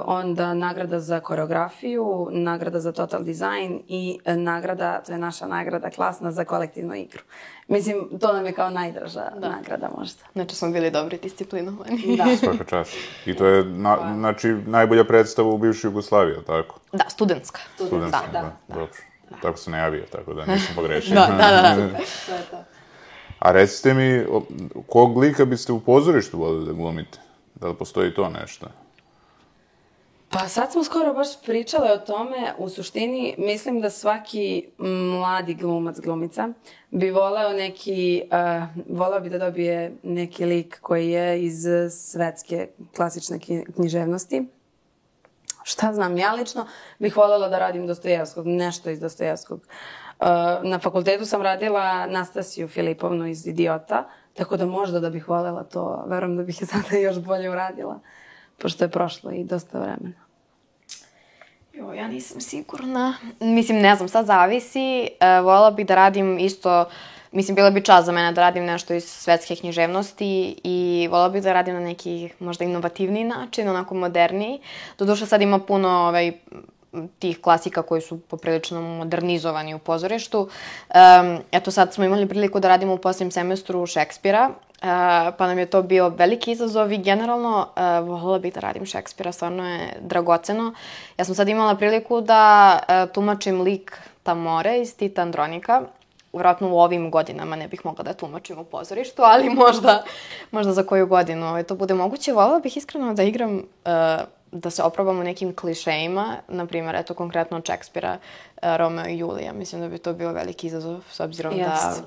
onda nagrada za koreografiju, nagrada za total dizajn i e, nagrada, to je naša nagrada klasna za kolektivnu igru. Mislim, to nam je kao najdraža nagrada možda. Znači smo bili dobri disciplinovani. Da. Svaka čast. I to je, na, znači, najbolja predstava u bivšoj Jugoslaviji, tako? Da, studentska. Studentska, Da, da, Dobro. Tako se najavio, tako da nisam pogrešio. Da, da, da, da. To je to. A recite mi, kog lika biste u pozorištu volili da glumite? Da li postoji to nešto? Pa sad smo skoro baš pričale o tome. U suštini mislim da svaki mladi glumac, glumica bi voleo neki, uh, voleo bi da dobije neki lik koji je iz svetske klasične književnosti. Šta znam, ja lično bih voljela da radim Dostojevskog, nešto iz Dostojevskog. Uh, na fakultetu sam radila Nastasiju Filipovnu iz Idiota, tako da možda da bih voljela to, verujem da bih je sada još bolje uradila, pošto je prošlo i dosta vremena. Jo, ja nisam sigurna. Mislim, ne znam, sad zavisi. E, voljela bih da radim isto, mislim, bila bi čast za mene da radim nešto iz svetske književnosti i voljela bih da radim na neki možda inovativniji način, onako moderniji. Doduše sad ima puno ovaj, tih klasika koji su poprilično modernizovani u pozorištu. Um, eto sad smo imali priliku da radimo u posljednjem semestru Šekspira, uh, pa nam je to bio veliki izazov i generalno uh, voljela bih da radim Šekspira, stvarno je dragoceno. Ja sam sad imala priliku da uh, tumačim lik Tamore iz Tita Andronika, vjerojatno u ovim godinama ne bih mogla da tumačim u pozorištu, ali možda, možda za koju godinu ovaj, to bude moguće. Voljela bih iskreno da igram, uh, da se oprobam u nekim klišejima, na primjer, eto, konkretno od Šekspira, uh, Romeo i Julija. Mislim da bi to bio veliki izazov, s obzirom da... Jest.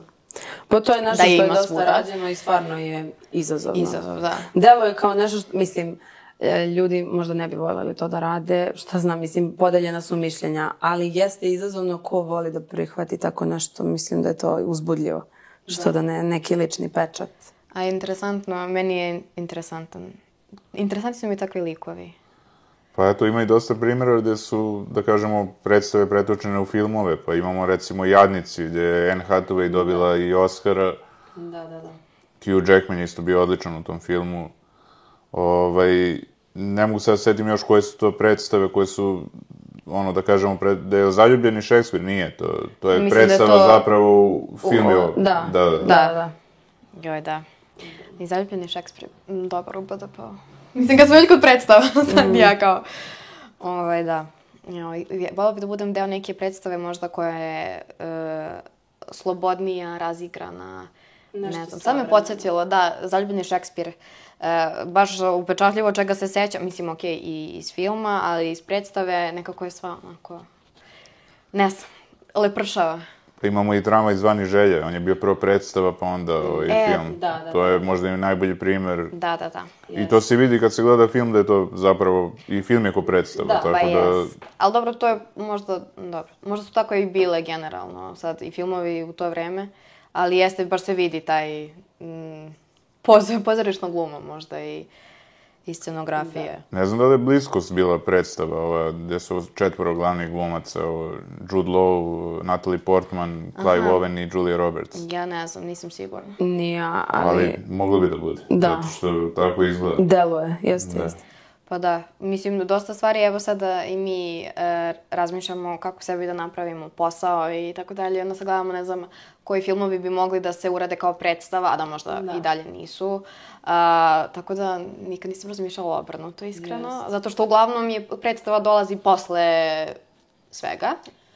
Pa to je nešto Da što je dosta svuda. rađeno i stvarno je izazovno. Izazov, da. Delo je kao nešto što, mislim, e, ljudi možda ne bi voljeli to da rade, šta znam, mislim, podeljena su mišljenja, ali jeste izazovno ko voli da prihvati tako nešto, mislim da je to uzbudljivo. Što da ne, neki lični pečat. A interesantno, meni je interesantan. Interesantni su mi takvi likovi. Pa eto, ima i dosta primjera gde su, da kažemo, predstave pretočene u filmove, pa imamo recimo Jadnici, gde je Anne Hathaway dobila i Oscara, Da, da, da. Hugh Jackman je isto bio odličan u tom filmu. Ovaj, ne mogu sad setim još koje su to predstave koje su, ono, da kažemo, pred, da je zaljubljeni Šekspir, nije to. To je Mislim da je predstava to- zapravo u filmu. O, da, da, da, da. Joj, da. I zaljubljeni Šekspir mm, dobar u BDP. Mislim, kad smo već kod predstava, sad ja kao... Ovaj, da. Joj, Vola bi da budem deo neke predstave možda koja je e, slobodnija, razigrana. Nešto ne znam, sad me podsjetilo, da, zaljubljeni Šekspir. E, baš upečatljivo čega se sećam, mislim, okej, i iz filma, ali iz predstave nekako je sva onako... Ne znam, lepršava. Pa imamo i drama izvani želje, on je bio prvo predstava, pa onda ovaj E, film. da, da, to je možda i najbolji primer. Da, da, da. I to se vidi kad se gleda film da je to zapravo, i film je ko predstava, Da, tako Pa da... jest. Ali dobro, to je možda, dobro, možda su tako i bile generalno, sad i filmovi u to vreme, ali jeste, baš se vidi taj mm, poz, pozorišna gluma možda i, i scenografije. Ne znam da li je bliskost bila predstava, ova, gde su četvoro glavnih glumaca, ovo, Jude Law, Natalie Portman, Clive Owen i Julia Roberts. Ja ne znam, nisam sigurna. Nije, ali, Ali moglo bi da bude. Da. Zato što tako izgleda. deluje, jeste, Da. jeste. Pa da, mislim, dosta stvari, evo sada i mi e, razmišljamo kako sebi da napravimo posao i tako dalje. Onda se gledamo, ne znam, koji filmovi bi mogli da se urade kao predstava, a da možda Da. i dalje nisu. A, tako da nikad nisam razmišljala obrnuto, iskreno. Zato što uglavnom je predstava dolazi posle svega.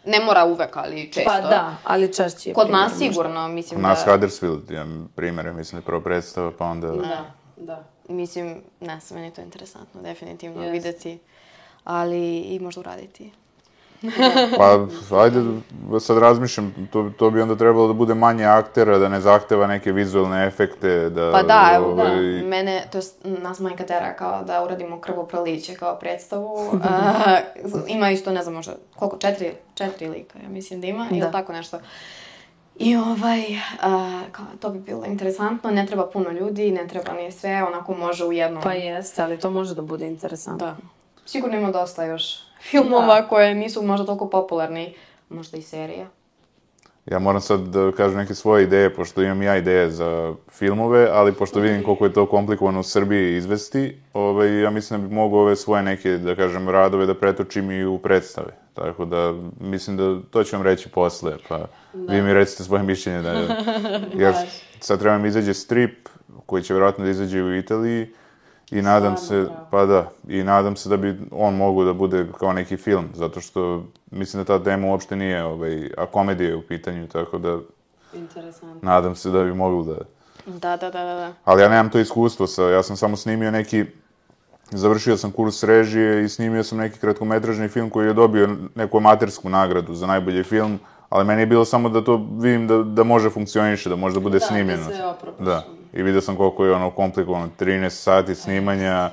Ne mora uvek, ali često. Pa da, ali češće je Kod nas sigurno, mislim nas da... Huddersfield, ja primjer, mislim da je prvo predstava, pa onda... Da, da. Mislim, ne znam, meni je to interesantno, definitivno Jeste. videti, ali i možda uraditi. Pa, ajde, sad razmišljam, to, to bi onda trebalo da bude manje aktera, da ne zahteva neke vizualne efekte, da... Pa da, evo, ovaj, mene, to jest nas majka tera kao da uradimo krvoproliće kao predstavu. A, ima isto, ne znam, možda, koliko, četiri, četiri lika, ja mislim da ima, ili Da. tako nešto. I ovaj, a, kao, to bi bilo interesantno, ne treba puno ljudi, ne treba ni sve, onako može u jednom. Pa jeste, ali to može da bude interesantno. Da. Sigurno ima dosta još filmova koje nisu možda toliko popularni, možda i serija. Ja moram sad da kažem neke svoje ideje, pošto imam ja ideje za filmove, ali pošto vidim koliko je to komplikovano u Srbiji izvesti, ovaj, ja mislim da bi mogu ove svoje neke, da kažem, radove da pretočim i u predstave. Tako da, mislim da to ću vam reći posle, pa vi mi recite svoje mišljenje. Da, jer sad treba mi izađe strip, koji će vjerojatno da izađe u Italiji, i nadam se, Stvarno, pa da, i nadam se da bi on mogu da bude kao neki film, zato što mislim da ta tema uopšte nije, ovaj, a komedija je u pitanju, tako da Interesantno. nadam se da bi mogli da... Da, da, da, da. da. Ali ja nemam to iskustvo sa, ja sam samo snimio neki, završio sam kurs režije i snimio sam neki kratkometražni film koji je dobio neku amatersku nagradu za najbolji film, ali meni je bilo samo da to vidim da, da može funkcioniše, da može da bude Da, da snimljeno. se oprobaš. Da, i vidio sam koliko je ono komplikovano, 13 sati snimanja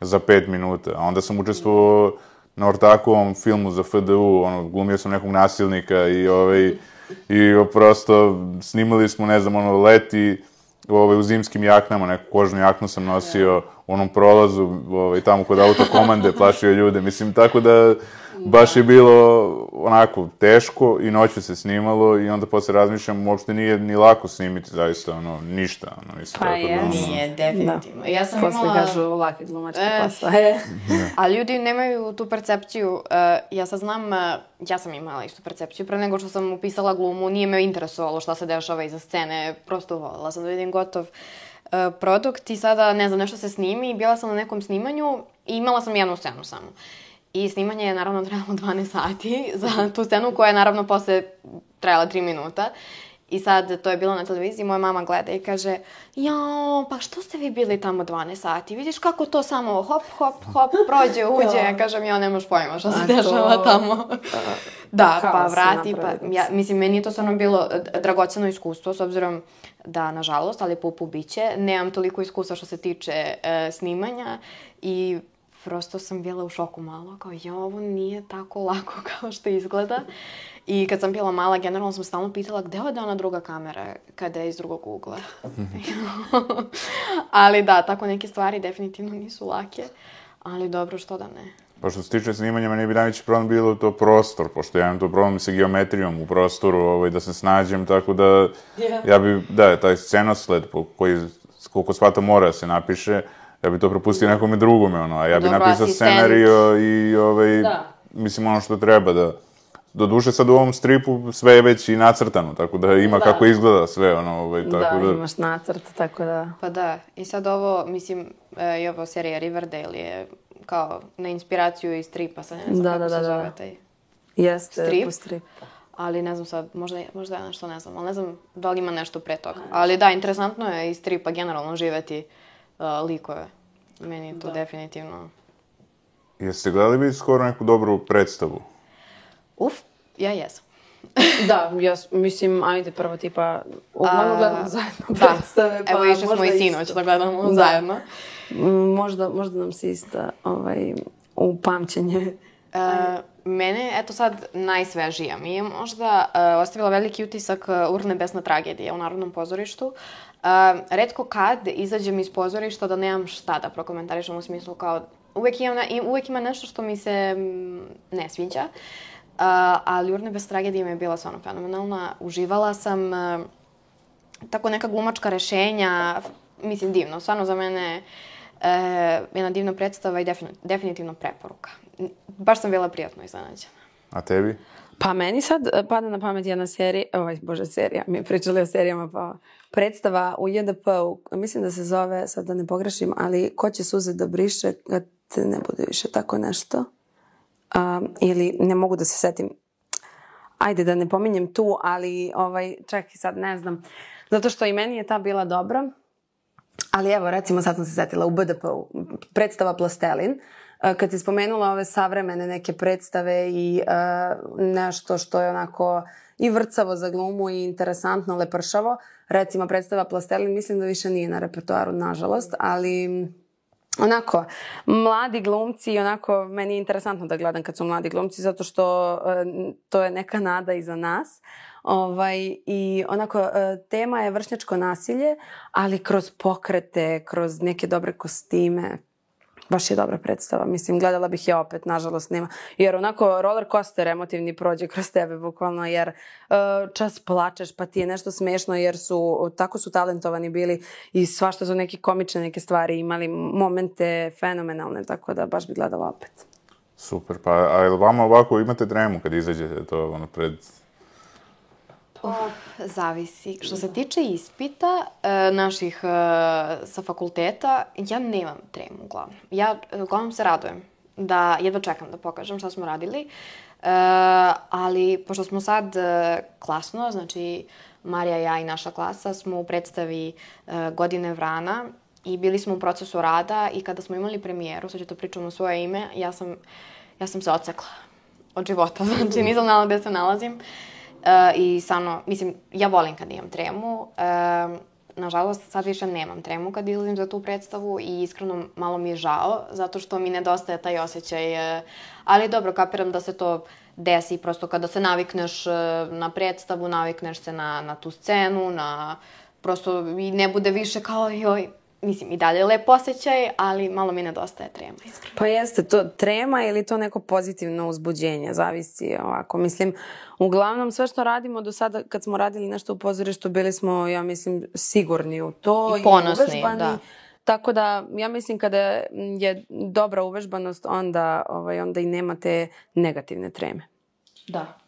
za 5 minuta. A onda sam učestvovao na Ortakovom filmu za FDU, ono, glumio sam nekog nasilnika i ovaj, i prosto snimali smo, ne znam, ono, leti ovaj, u zimskim jaknama, neku kožnu jaknu sam nosio u onom prolazu, ovaj, tamo kod autokomande, plašio ljude, mislim, tako da baš je bilo onako teško i noću se snimalo i onda posle razmišljam, uopšte nije ni lako snimiti zaista, ono, ništa, ono, mislim, Pa da, ono, Nije, definitivno. Ja sam Posle imala... kažu laki glumački E. posao. E. A ljudi nemaju tu percepciju. e, ja sad znam, e, ja sam imala istu percepciju. Pre nego što sam upisala glumu, nije me interesovalo šta se dešava iza scene. Prosto voljela sam da vidim gotov e, produkt i sada, ne znam, nešto se snimi i bila sam na nekom snimanju i imala sam jednu scenu samo. I snimanje je naravno trajalo 12 sati za tu scenu koja je naravno posle trajala 3 minuta. I sad, to je bilo na televiziji, moja mama gleda i kaže Jao, pa što ste vi bili tamo 12 sati? Vidiš kako to samo hop, hop, hop, prođe, uđe. Ja kažem, ja nemaš pojma što se to- dešava tamo. da, pa Haos vrati, pa, napravili. ja, mislim, meni je to stvarno bilo d- dragoceno iskustvo, s obzirom da, nažalost, ali pupu biće, nemam toliko iskustva što se tiče e, snimanja i prosto sam bila u šoku malo, kao jo, ovo nije tako lako kao što izgleda. I kad sam bila mala, generalno sam stalno pitala gde ode ona druga kamera kada je iz drugog ugla. ali da, tako neke stvari definitivno nisu lake, ali dobro, što da ne. Pa što se tiče snimanja, meni bi najveći problem bilo to prostor, pošto ja imam to problem sa geometrijom u prostoru, ovaj, da se snađem, tako da ja bi, da, taj scenosled po koji, koliko svata mora da se napiše, ja bi to propustio nekome drugome, ono, a ja bi Dobro, napisao scenario i, ovaj, Da. mislim, ono što treba da... Do duše sad u ovom stripu sve je već i nacrtano, tako da ima Da. kako izgleda sve, ono, ovaj, Da, tako da... imaš nacrt, tako da... Pa da, i sad ovo, mislim, e, i ovo serija Riverdale je kao na inspiraciju iz stripa, sad ne znam Da, kako da, se da, da. zove taj. Jeste, Strip? po strip. Ali ne znam sad, možda, možda ja nešto ne znam, ali ne znam da li ima nešto pre toga. Ali da, interesantno je iz stripa generalno živeti uh, likove. Meni je to definitivno... Jeste gledali bi skoro neku dobru predstavu? Uf, ja jesam. Da, ja mislim, ajde prvo tipa, uglavnom A, gledamo zajedno Da, predstave, pa evo išli smo i sinoć da gledamo Da. zajedno. Možda, možda nam se ista ovaj, u pamćenje. Uh, mene, eto sad, najsvežija mi je možda uh, ostavila veliki utisak uh, Urnebesna tragedija u Narodnom pozorištu. Uh, redko kad izađem iz pozorišta da nemam šta da prokomentarišem u smislu kao uvek ima, uvek ima nešto što mi se ne sviđa. Uh, ali Urnebes tragedija mi je bila stvarno fenomenalna. Uživala sam uh, tako neka glumačka rešenja, mislim divno, stvarno za mene uh, jedna divna predstava i definitivno preporuka baš sam bila prijatno iznenađena. A tebi? Pa meni sad pada na pamet jedna serija, ovaj, bože, serija, mi pričali o serijama, pa predstava u JDP-u, mislim da se zove, sad da ne pogrešim, ali ko će suze da briše kad ne bude više tako nešto? Um, ili ne mogu da se setim, ajde da ne pominjem tu, ali ovaj, čekaj sad, ne znam, zato što i meni je ta bila dobra, ali evo, recimo sad sam se setila u BDP-u, predstava Plastelin, uh, kad si spomenula ove savremene neke predstave i uh, nešto što je onako i vrcavo za glumu i interesantno, lepršavo, recimo predstava Plastelin, mislim da više nije na repertoaru, nažalost, ali onako, mladi glumci, onako, meni je interesantno da gledam kad su mladi glumci, zato što uh, to je neka nada i za nas. Ovaj, I onako, uh, tema je vršnjačko nasilje, ali kroz pokrete, kroz neke dobre kostime, baš je dobra predstava. Mislim, gledala bih je opet, nažalost nema. Jer onako roller coaster emotivni prođe kroz tebe, bukvalno, jer uh, čas plačeš, pa ti je nešto smešno, jer su, tako su talentovani bili i svašta su neke komične neke stvari imali, momente fenomenalne, tako da baš bih gledala opet. Super, pa a je li vama ovako imate tremu kad izađete to ono pred O, zavisi. Što se tiče ispita e, naših e, sa fakulteta, ja nemam tremu uglavnom. Ja e, uglavnom se radujem da jedva čekam da pokažem šta smo radili. E, ali pošto smo sad e, klasno, znači Marija, ja i naša klasa smo u predstavi e, Godine vrana i bili smo u procesu rada i kada smo imali premijeru, sad ću to pričam u svoje ime, ja sam, ja sam se ocekla od života, znači nisam znala gde se nalazim. Uh, I stvarno, mislim, ja volim kad imam tremu. Uh, nažalost, sad više nemam tremu kad izlazim za tu predstavu i iskreno malo mi je žao, zato što mi nedostaje taj osjećaj. Uh, ali dobro, kapiram da se to desi prosto kada se navikneš na predstavu, navikneš se na, na tu scenu, na prosto i ne bude više kao joj, mislim, i dalje lep osjećaj, ali malo mi nedostaje trema, iskreno. Pa jeste, to trema ili to neko pozitivno uzbuđenje, zavisi ovako. Mislim, uglavnom sve što radimo do sada, kad smo radili nešto u pozorištu, bili smo, ja mislim, sigurni u to. I ponosni, i uvežbani. da. Tako da, ja mislim kada je dobra uvežbanost, onda, ovaj, onda i nema te negativne treme. Da,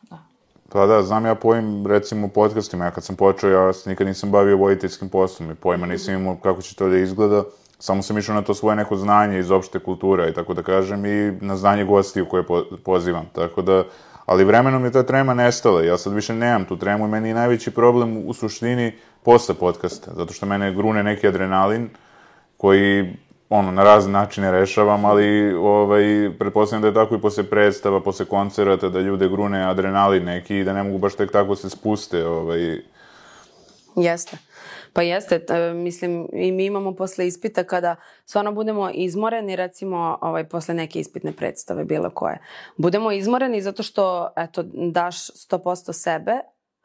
da. Da, znam ja pojim, recimo, podcastima, ja kad sam počeo, ja se nikad nisam bavio voditeljskim poslom i pojma nisam imao kako će to da izgleda, samo sam išao na to svoje neko znanje iz opšte kulture i tako da kažem i na znanje gostiju koje po, pozivam, tako da, ali vremenom je ta trema nestala, ja sad više nemam tu tremu i meni je najveći problem u suštini posle podcasta, zato što mene grune neki adrenalin koji ono, na razne načine rešavam, ali ovaj, pretpostavljam da je tako i posle predstava, posle koncerata, da ljude grune adrenalin neki i da ne mogu baš tek tako se spuste. Ovaj. Jeste. Pa jeste, t, mislim, i mi imamo posle ispita kada stvarno budemo izmoreni, recimo, ovaj, posle neke ispitne predstave, bilo koje. Budemo izmoreni zato što, eto, daš 100% sebe,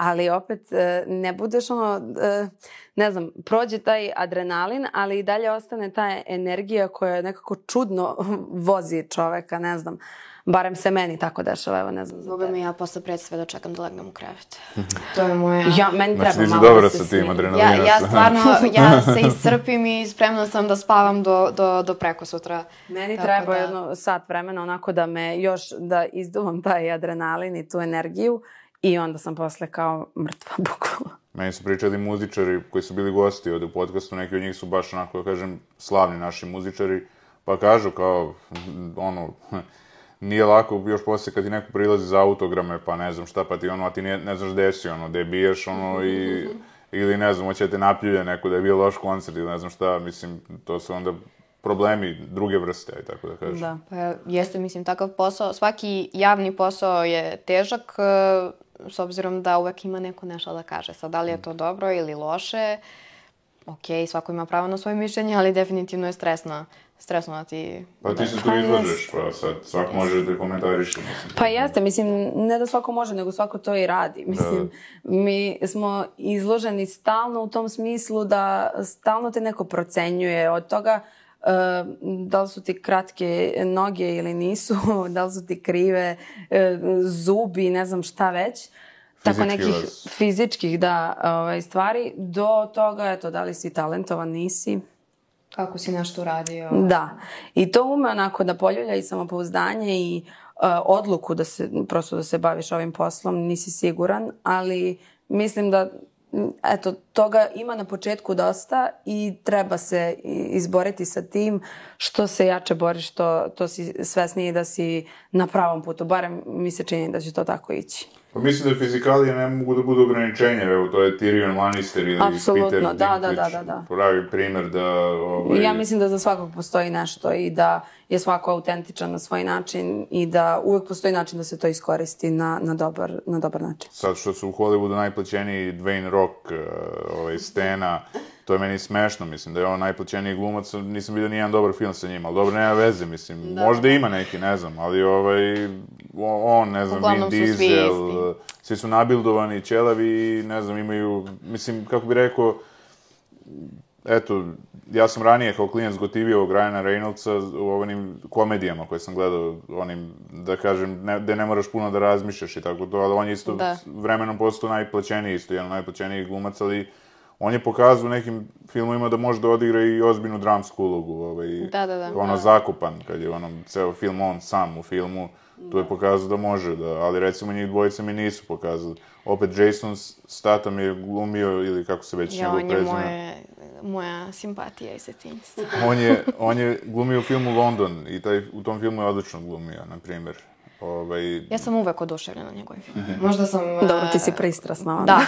ali opet e, ne budeš ono, e, ne znam, prođe taj adrenalin, ali i dalje ostane ta energija koja nekako čudno vozi čoveka, ne znam. Barem se meni tako dešava, evo ne znam. Boga mi ja posle predstave da čekam da legnem u krevet. to je moje... Ja, meni znači, treba malo dobro da se sa tim adrenalinom. Ja, ja stvarno, ja se iscrpim i spremna sam da spavam do, do, do preko sutra. Meni tako treba da... jedno sat vremena onako da me još, da izduvam taj adrenalin i tu energiju I onda sam posle kao mrtva, bukvalno. Meni su pričali muzičari koji su bili gosti ovde u podcastu, neki od njih su baš onako, da kažem, slavni naši muzičari, pa kažu kao, ono, nije lako još posle kad ti neko prilazi za autograme, pa ne znam šta, pa ti ono, a ti ne, ne znaš gde si, ono, gde biješ, ono, i, ili ne znam, hoće da te napljuje neko da je bio loš koncert ili ne znam šta, mislim, to su onda problemi druge vrste, aj tako da kažem. Da, pa jeste, mislim, takav posao, svaki javni posao je težak, s obzirom da uvek ima neko nešto da kaže. Sad, da li je to dobro ili loše, ok, svako ima pravo na svoje mišljenje, ali definitivno je stresno, stresno da ti... Pa ti se tu Pa izlažeš, pa sad svak može da komentariše, mislim. Pa jeste, mislim, ne da svako može, nego svako to i radi. Mislim, mi smo izloženi stalno u tom smislu da stalno te neko procenjuje od toga e, da li su ti kratke noge ili nisu, da li su ti krive e, zubi, ne znam šta već. Tako Fizički nekih vas- fizičkih da, ovaj, stvari, do toga, eto, da li si talentovan, nisi. Kako si nešto uradio. Da. I to ume onako da poljulja i samopouzdanje i uh, odluku da se, prosto da se baviš ovim poslom, nisi siguran, ali mislim da eto, toga ima na početku dosta i treba se izboriti sa tim što se jače boriš, to, to si svesniji da si na pravom putu. Barem mi se čini da će to tako ići. Pa mislim da fizikalije ne mogu da budu ograničenje, evo to je Tyrion Lannister ili Apsolutno, Peter da, da, Dinklage, da, da, da. pravi primer da... Ovaj, Ja mislim da za svakog postoji nešto i da je svako autentičan na svoj način i da uvek postoji način da se to iskoristi na, na, dobar, na dobar način. Sad što su u Hollywoodu najplaćeniji Dwayne Rock, uh, ovaj, Stena, to je meni smešno, mislim da je on najplaćeniji glumac, nisam vidio nijedan dobar film sa njim, ali dobro, nema veze, mislim, možda ima neki, ne znam, ali ovaj, on, ne znam, Uglavnom Vin svi Diesel, isti. uh, svi su nabildovani, ćelavi ne znam, imaju, mislim, kako bi rekao, eto, ja sam ranije kao klinac gotivio ovog Ryana Reynoldsa u onim komedijama koje sam gledao, onim, da kažem, ne, gde ne moraš puno da razmišljaš i tako to, ali on je isto Da. vremenom postao najplaćeniji, isto jedan od najplaćenijih glumaca, ali on je pokazao u nekim filmovima da može da odigra i ozbiljnu dramsku ulogu, ovaj, Da, da, da. ono zakupan, kad je onom ceo film on sam u filmu, tu je pokazao da može, da, ali recimo njih dvojica mi nisu pokazali. Opet Jason Statham je glumio, ili kako se već Ja, njegov on je prezime. moje, moja simpatija iz detinjstva. On je, on je glumio u filmu London i taj, u tom filmu je odlično glumio, na primjer. Ovaj, Ja sam uvek oduševljena njegovim filmom. Možda sam... Dobro, ti e, si pristrasna. Da,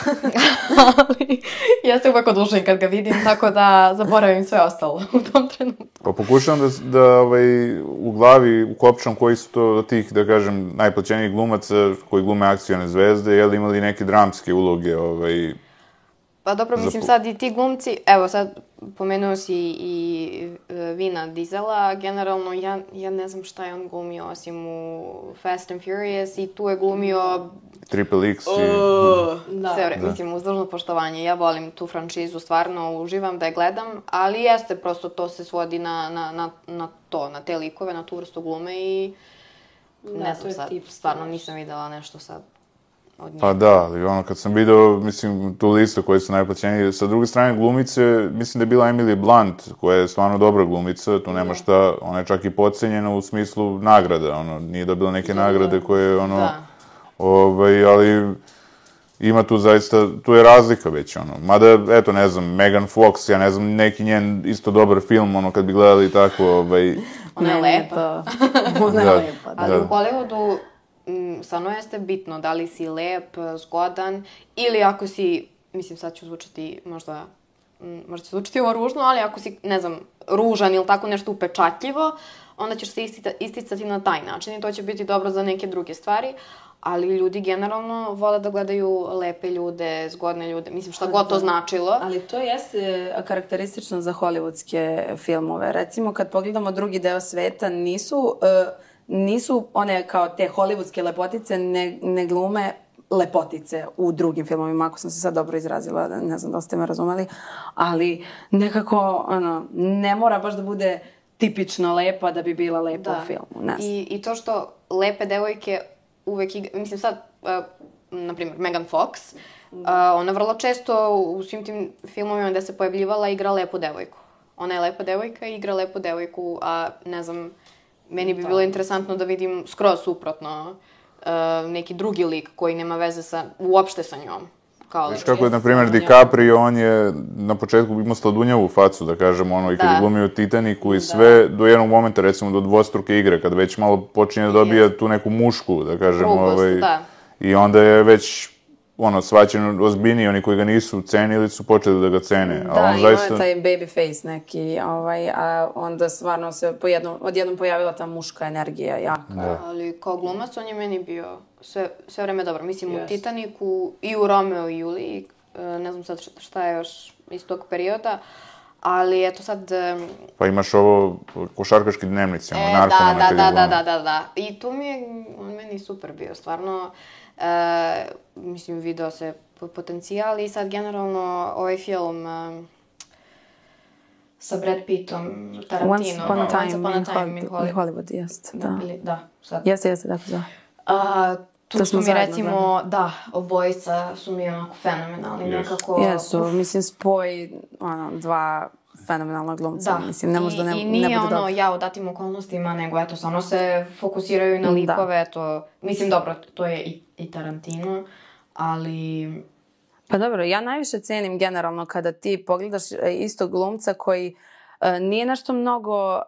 ali ja se uvek oduševim kad ga vidim, tako da zaboravim sve ostalo u tom trenutku. Pa pokušavam da, da ovaj, u glavi ukopčam koji su to od tih, da kažem, najplaćenijih glumaca koji glume akcione zvezde, jel imali neke dramske uloge, ovaj, Pa dobro, mislim po- sad i ti glumci, evo sad pomenuo si i e, Vina Dizela, generalno ja, ja ne znam šta je on glumio osim u Fast and Furious i tu je glumio Triple X i... da. sve vreme, mislim uz dužno poštovanje, ja volim tu franšizu, stvarno uživam da je gledam, ali jeste prosto to se svodi na, na, na, na to, na te likove, na tu vrstu glume i ne to znam sad, tip, stvarno nisam videla nešto sad od njih. Pa da, ali ono, kad sam video, mislim, tu listu koji su najplaćeniji, sa druge strane glumice, mislim da je bila Emily Blunt, koja je stvarno dobra glumica, tu nema šta, ona je čak i podcenjena u smislu nagrada, ono, nije dobila neke nagrade koje, ono, Da. ovaj, ali ima tu zaista, tu je razlika već, ono, mada, eto, ne znam, Megan Fox, ja ne znam, neki njen isto dobar film, ono, kad bi gledali tako, ovaj, Ona je lepa. Ona je Da. lepa, da. Ali Da. u Hollywoodu m, stvarno jeste bitno da li si lep, zgodan ili ako si, mislim sad ću zvučati možda, m, možda će zvučati ovo ružno, ali ako si, ne znam, ružan ili tako nešto upečatljivo, onda ćeš se isticati na taj način i to će biti dobro za neke druge stvari. Ali ljudi generalno vole da gledaju lepe ljude, zgodne ljude, mislim šta god to značilo. Ali to jeste karakteristično za hollywoodske filmove. Recimo, kad pogledamo drugi deo sveta, nisu, e, nisu one kao te hollywoodske lepotice, ne, ne glume lepotice u drugim filmovima, ako sam se sad dobro izrazila, ne znam da ste me razumeli, ali nekako, ono, ne mora baš da bude tipično lepa da bi bila lepa u filmu, ne znam. I, I to što lepe devojke uvek igra, mislim sad, uh, na primjer, Megan Fox, uh, ona vrlo često u svim tim filmovima gde se pojavljivala igra lepu devojku. Ona je lepa devojka i igra lepu devojku, a ne znam, meni bi bilo interesantno da vidim skroz suprotno uh, neki drugi lik koji nema veze sa, uopšte sa njom. Kao Viš kako je, na primjer, DiCaprio, on je na početku imao sladunjavu facu, da kažemo, ono, i kad Da. je glumio Titaniku i sve, do jednog momenta, recimo, do dvostruke igre, kad već malo počinje da dobija tu neku mušku, da kažemo, Rugost, ovaj, da. i onda je već, ono, svaćen ozbiljniji, oni koji ga nisu cenili su počeli da ga cene. Da, a on imao zaista... je taj baby face neki, ovaj, a onda stvarno se pojednom, odjednom pojavila ta muška energija jaka. Ali kao glumac on je meni bio sve, sve vreme dobro. Mislim, u Jeste. Titaniku i u Romeo i Juliji e, ne znam sad šta- šta je još iz tog perioda, ali eto sad... Pa imaš ovo košarkaški dnevnici, ono, E, narkomana da, da, da, da, da, da, da. I tu mi je, on meni super bio, stvarno, e, mislim, video se po- potencijal i sad generalno ovaj film e, sa Brad Pittom, Tarantino. Once upon a time, upon a time in Hollywood, Hollywood. in Hollywood, jest, da. Ili- da, sad. Jeste, jeste, tako da. A, tu To su smo mi zajedno recimo, da, obojica su mi onako fenomenalni, Jesu. nekako... Jesu, mislim, spoj, ono, dva fenomenalna glumca, Da, mislim, ne može da ne, I, i ne nije bude ono ja u datim okolnostima, nego eto, stvarno se fokusiraju na Da. likove, eto, mislim, dobro, to je i, i Tarantino, ali... Pa dobro, ja najviše cenim generalno kada ti pogledaš e, istog glumca koji e, nije nešto mnogo e,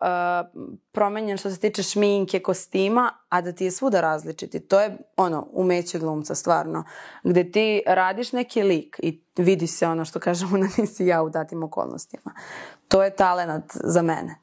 promenjen što se tiče šminke, kostima, a da ti je svuda različiti. To je ono, umeće glumca, stvarno. Gde ti radiš neki lik i vidi se ono što kažemo da nisi ja u datim okolnostima. To je talenat za mene.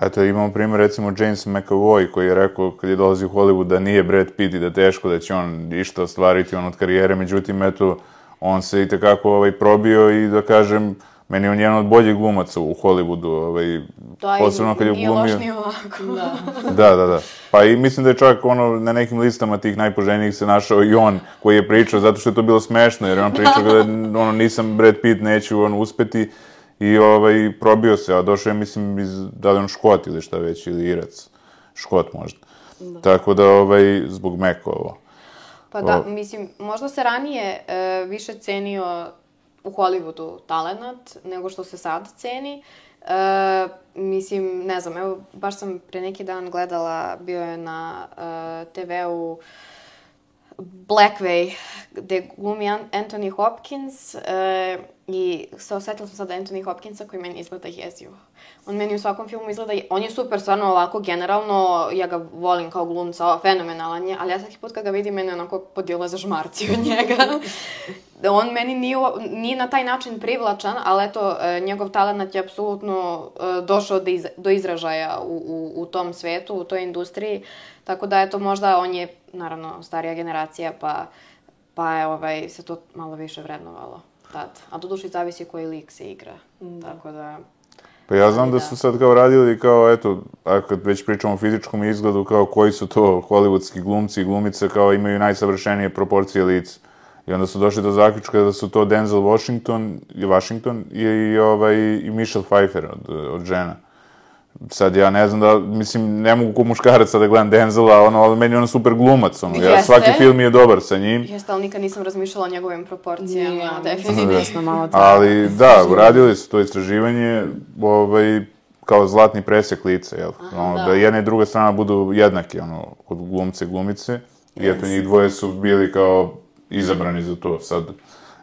Eto, imamo primjer, recimo, James McAvoy, koji je rekao kad je dolazi u Hollywood da nije Brad Pitt i da teško da će on išta ostvariti on od karijere, međutim, eto, on se i tekako ovaj, probio i da kažem, meni je on jedan od boljih glumaca u Hollywoodu, ovaj, Da, posebno kad je nije glumio. loš ni ovako. Da. Da, da, da. Pa i mislim da je čak ono na nekim listama tih najpoželjnijih se našao i on koji je pričao zato što je to bilo smešno jer je on pričao da ono nisam Brad Pitt, neću on uspeti i ovaj probio se, a došao je mislim iz da li je on Škot ili šta već ili Irac. Škot možda. Tako da ovaj zbog Meka ovo. Pa da, O. mislim, možda se ranije e, više cenio u Hollywoodu talenat nego što se sad ceni. E, mislim, ne znam, evo, baš sam pre neki dan gledala, bio je na e, TV-u Blackway, gde glumi An- Anthony Hopkins e, i se osetila sam sad Anthony Hopkinsa koji meni izgleda jezivo. On meni u svakom filmu izgleda, on je super, stvarno ovako, generalno, ja ga volim kao glumca, fenomenalan je, ali ja svaki put kad ga vidim, mene onako podijela za žmarci od njega. on meni nije, nije na taj način privlačan, ali eto, e, njegov talent je apsolutno e, došao do, iz, do izražaja u, u, u tom svetu, u toj industriji, tako da eto, možda on je, naravno, starija generacija, pa, pa je ovaj, se to malo više vrednovalo tad. A do duši zavisi koji lik se igra, tako da... Pa ja znam da da. su sad kao radili kao, eto, a kad već pričamo o fizičkom izgledu, kao koji su to hollywoodski glumci i glumice, kao imaju najsavršenije proporcije lica. I onda su došli do zaključka da su to Denzel Washington i Washington i, i, ovaj, i Michelle Pfeiffer od, od žena. Sad ja ne znam da, mislim, ne mogu ko muškarac sad da gledam Denzela, ono, ali meni je ono super glumac, ono, ja, svaki film je dobar sa njim. Jeste, ali nikad nisam razmišljala o njegovim proporcijama, Nije, definitivno. Malo to. Ali da, uradili su to istraživanje, ovaj, kao zlatni presek lica, jel? ono, da. da. jedna i druga strana budu jednaki, ono, kod glumce i glumice. I eto, njih dvoje su bili kao izabrani za to. Sad,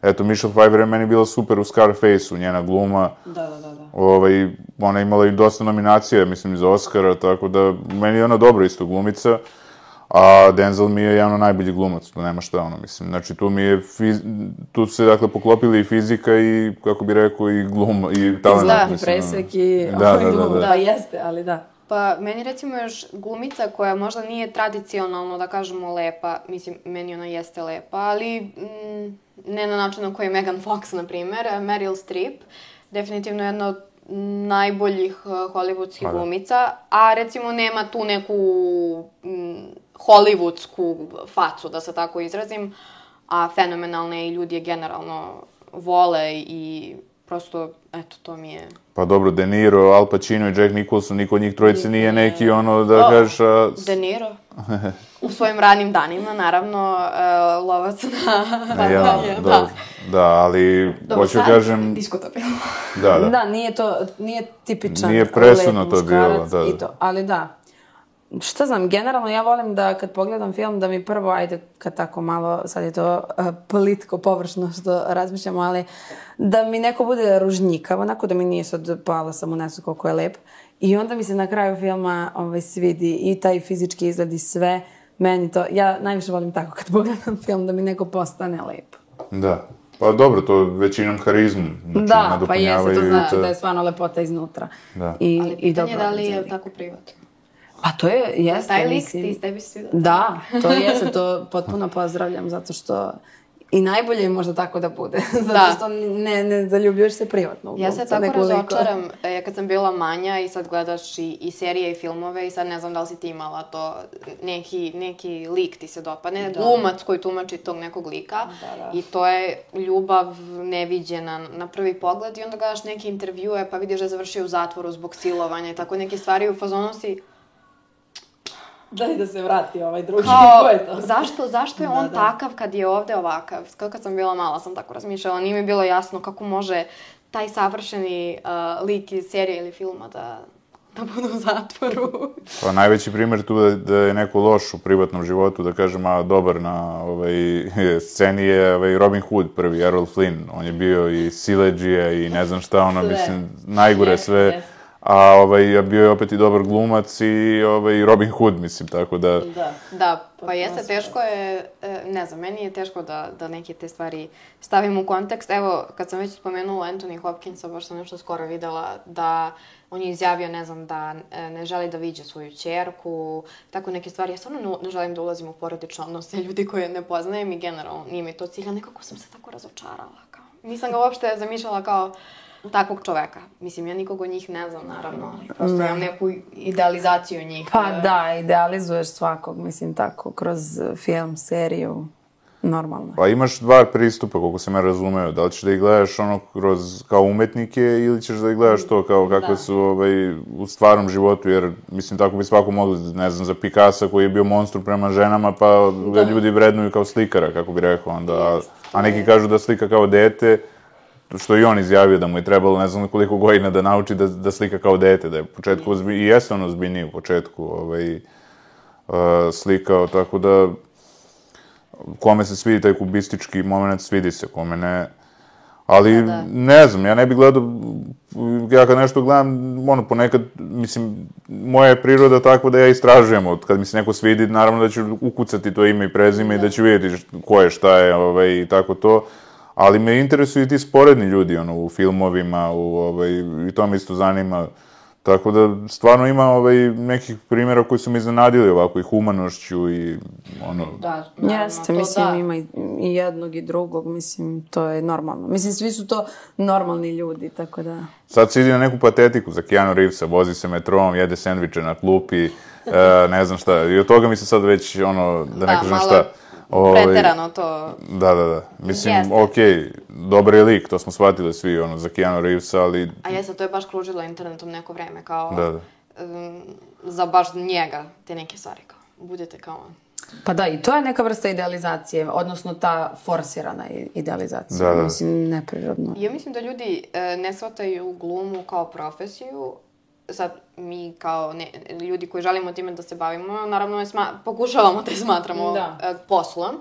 eto, Michelle Pfeiffer je meni bila super u Scarface-u, njena gluma. Da, da, da. da. Ovaj, ona je imala i dosta nominacija, mislim, za Oscara, tako da meni je ona dobra isto glumica. A Denzel mi je jedan od najboljih glumaca, tu nema šta ono, mislim. Znači, tu mi je, fiz... tu se, dakle, poklopili i fizika i, kako bi rekao, i gluma, i talent. Zlatni mislim, ono. presek i Da, ovaj da, da, glum. da. Da, jeste, ali da. Pa, meni recimo još glumica koja možda nije tradicionalno, da kažemo, lepa, mislim, meni ona jeste lepa, ali mm, ne na način na koji je Megan Fox, na primer, Meryl Streep, definitivno jedna od najboljih uh, hollywoodskih Pa da. glumica, a recimo nema tu neku mm, hollywoodsku facu, da se tako izrazim, a fenomenalne i ljudi je generalno vole i prosto, eto, to mi je Pa dobro, De Niro, Al Pacino i Jack Nicholson, niko od njih trojice nije neki, ono, da Da. kažeš, a, De Niro. U svojim radnim danima, naravno, uh, lovac na... ja, da. dobro, da, ali, Dobro, hoću sad kažem, Diskutabilno. da, da. Da, nije to, nije tipičan Nije presudno to bilo, da, da. I to, ali da. Šta znam, generalno ja volim da kad pogledam film da mi prvo, ajde kad tako malo, sad je to uh, plitko, površno što razmišljamo, ali da mi neko bude ružnjikav, onako da mi nije sad pala sam u nesu koliko je lep. I onda mi se na kraju filma ovaj, svidi i taj fizički izgled i sve. Meni to, ja najviše volim tako kad pogledam film da mi neko postane lep. Da. Pa dobro, to većinom harizmu. Znači, da, pa jeste, to znači te- da je stvarno lepota iznutra. Da. I, Ali i pitanje dobro je da li je tako privatno. Pa to je, jeste, Taj lik mislim. ti tebi svi Da, to jeste, to potpuno pozdravljam, zato što I najbolje je možda tako da bude. Zato Da. što ne, ne zaljubljuješ se privatno u Ja se tako razočaram e, kad sam bila manja i sad gledaš i, i serije i filmove i sad ne znam da li si ti imala to, neki, neki lik ti se dopadne, Da. glumac koji tumači tog nekog lika Da, da. i to je ljubav neviđena na prvi pogled i onda gledaš neke intervjue pa vidiš da je završio u zatvoru zbog silovanja i tako neke stvari u fazonu si Daj da se vrati ovaj drugi. kao, Ko je to? zašto, zašto je Da, on da. takav kad je ovde ovakav? Kao kad sam bila mala sam tako razmišljala, nije mi bilo jasno kako može taj savršeni uh, lik iz serije ili filma da, da bude u zatvoru. Pa najveći primjer tu da, da je neko loš u privatnom životu, da kažem, a dobar na ovaj, sceni je ovaj, Robin Hood prvi, Errol Flynn. On je bio i sileđija i ne znam šta, ono, Sve. mislim, najgore Jeste, sve. jeste. A ovaj, bio je opet i dobar glumac i ovaj, Robin Hood, mislim, tako da... Da. Da, pa jeste, teško je, e, ne znam, meni je teško da, da neke te stvari stavim u kontekst. Evo, kad sam već spomenula Anthony Hopkinsa, baš sam nešto skoro videla, da on je izjavio, ne znam, da e, ne želi da viđe svoju čerku, tako neke stvari. Ja stvarno ne, želim da ulazim u porodične odnose ljudi koje ne poznajem i generalno nije mi to cilj, ali nekako sam se tako razočarala. Kao. Nisam ga uopšte zamišljala kao takvog čoveka. Mislim, ja nikog od njih ne znam, naravno, ali prosto imam neku idealizaciju njih. Pa e, da, idealizuješ svakog, mislim tako, kroz eh, film, seriju, normalno. Pa imaš dva pristupa, koliko sam ja razumeo. Da li ćeš da ih gledaš ono kroz, kao umetnike ili ćeš da ih gledaš to kao kakve Da. su ovaj, u stvarnom životu, jer mislim tako bi svako mogli, ne znam, za Picasso koji je bio monstru prema ženama, pa ga ljudi vrednuju kao slikara, kako bi rekao onda. A, a neki kažu da slika kao dete, što i on izjavio da mu je trebalo ne znam koliko godina da nauči da, da slika kao dete, da je u početku ozbi, i jeste on ozbiljniji u početku ovaj, uh, slikao, tako da kome se svidi taj kubistički moment, svidi se, kome ne. Ali, Da, da. ne znam, ja ne bih gledao, ja kad nešto gledam, ono, ponekad, mislim, moja je priroda takva da ja istražujem, od kad mi se neko svidi, naravno da ću ukucati to ime i prezime i da ću vidjeti ko je, šta je, ovaj, i tako to. Ali me interesuju i ti sporedni ljudi, ono, u filmovima, u, ovaj, i to me isto zanima. Tako da, stvarno ima ovaj, nekih primjera koji su me iznenadili ovako i humanošću i ono... Da, naravno, Jeste, to mislim, da. ima i, i jednog i drugog, mislim, to je normalno. Mislim, svi su to normalni ljudi, tako da... Sad se ide na neku patetiku za Keanu Reevesa, vozi se metrom, jede sendviče na klupi, e, ne znam šta. I od toga mi se sad već, ono, da ne Da, kažem malo šta. Ovaj, Preterano to. Da, da, da. Mislim, Jeste. okej, dobar je lik, to smo shvatili svi, ono, za Keanu Reevesa, ali... A jeste, to je baš kružilo internetom neko vreme, kao... Da, da. um, za baš njega, te neke stvari, kao, budete kao on. Pa da, i to je neka vrsta idealizacije, odnosno ta forsirana idealizacija. Da, da. Mislim, neprirodno. Ja mislim da ljudi e, ne shvataju glumu kao profesiju, sad mi kao ne, ljudi koji želimo time da se bavimo, naravno je sma, pokušavamo da je smatramo Da. e, poslom,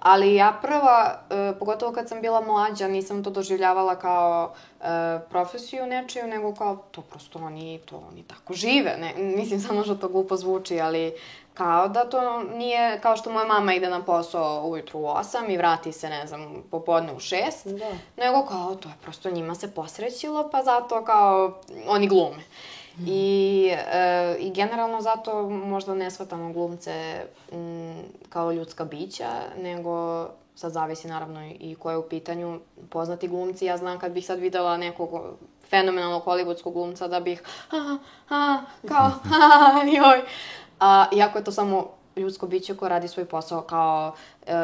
ali ja prva, e, pogotovo kad sam bila mlađa, nisam to doživljavala kao e, profesiju nečiju, nego kao to prosto oni, to oni tako žive. Ne, mislim samo što to glupo zvuči, ali kao da to nije kao što moja mama ide na posao ujutru u 8 i vrati se, ne znam, popodne u 6, Da. nego kao to je prosto njima se posrećilo, pa zato kao oni glume. I, e, I generalno zato možda ne shvatamo glumce m, kao ljudska bića, nego sad zavisi naravno i ko je u pitanju poznati glumci. Ja znam kad bih sad videla nekog fenomenalnog hollywoodskog glumca da bih a, a, kao a, joj. A, iako je to samo ljudsko biće koje radi svoj posao kao e,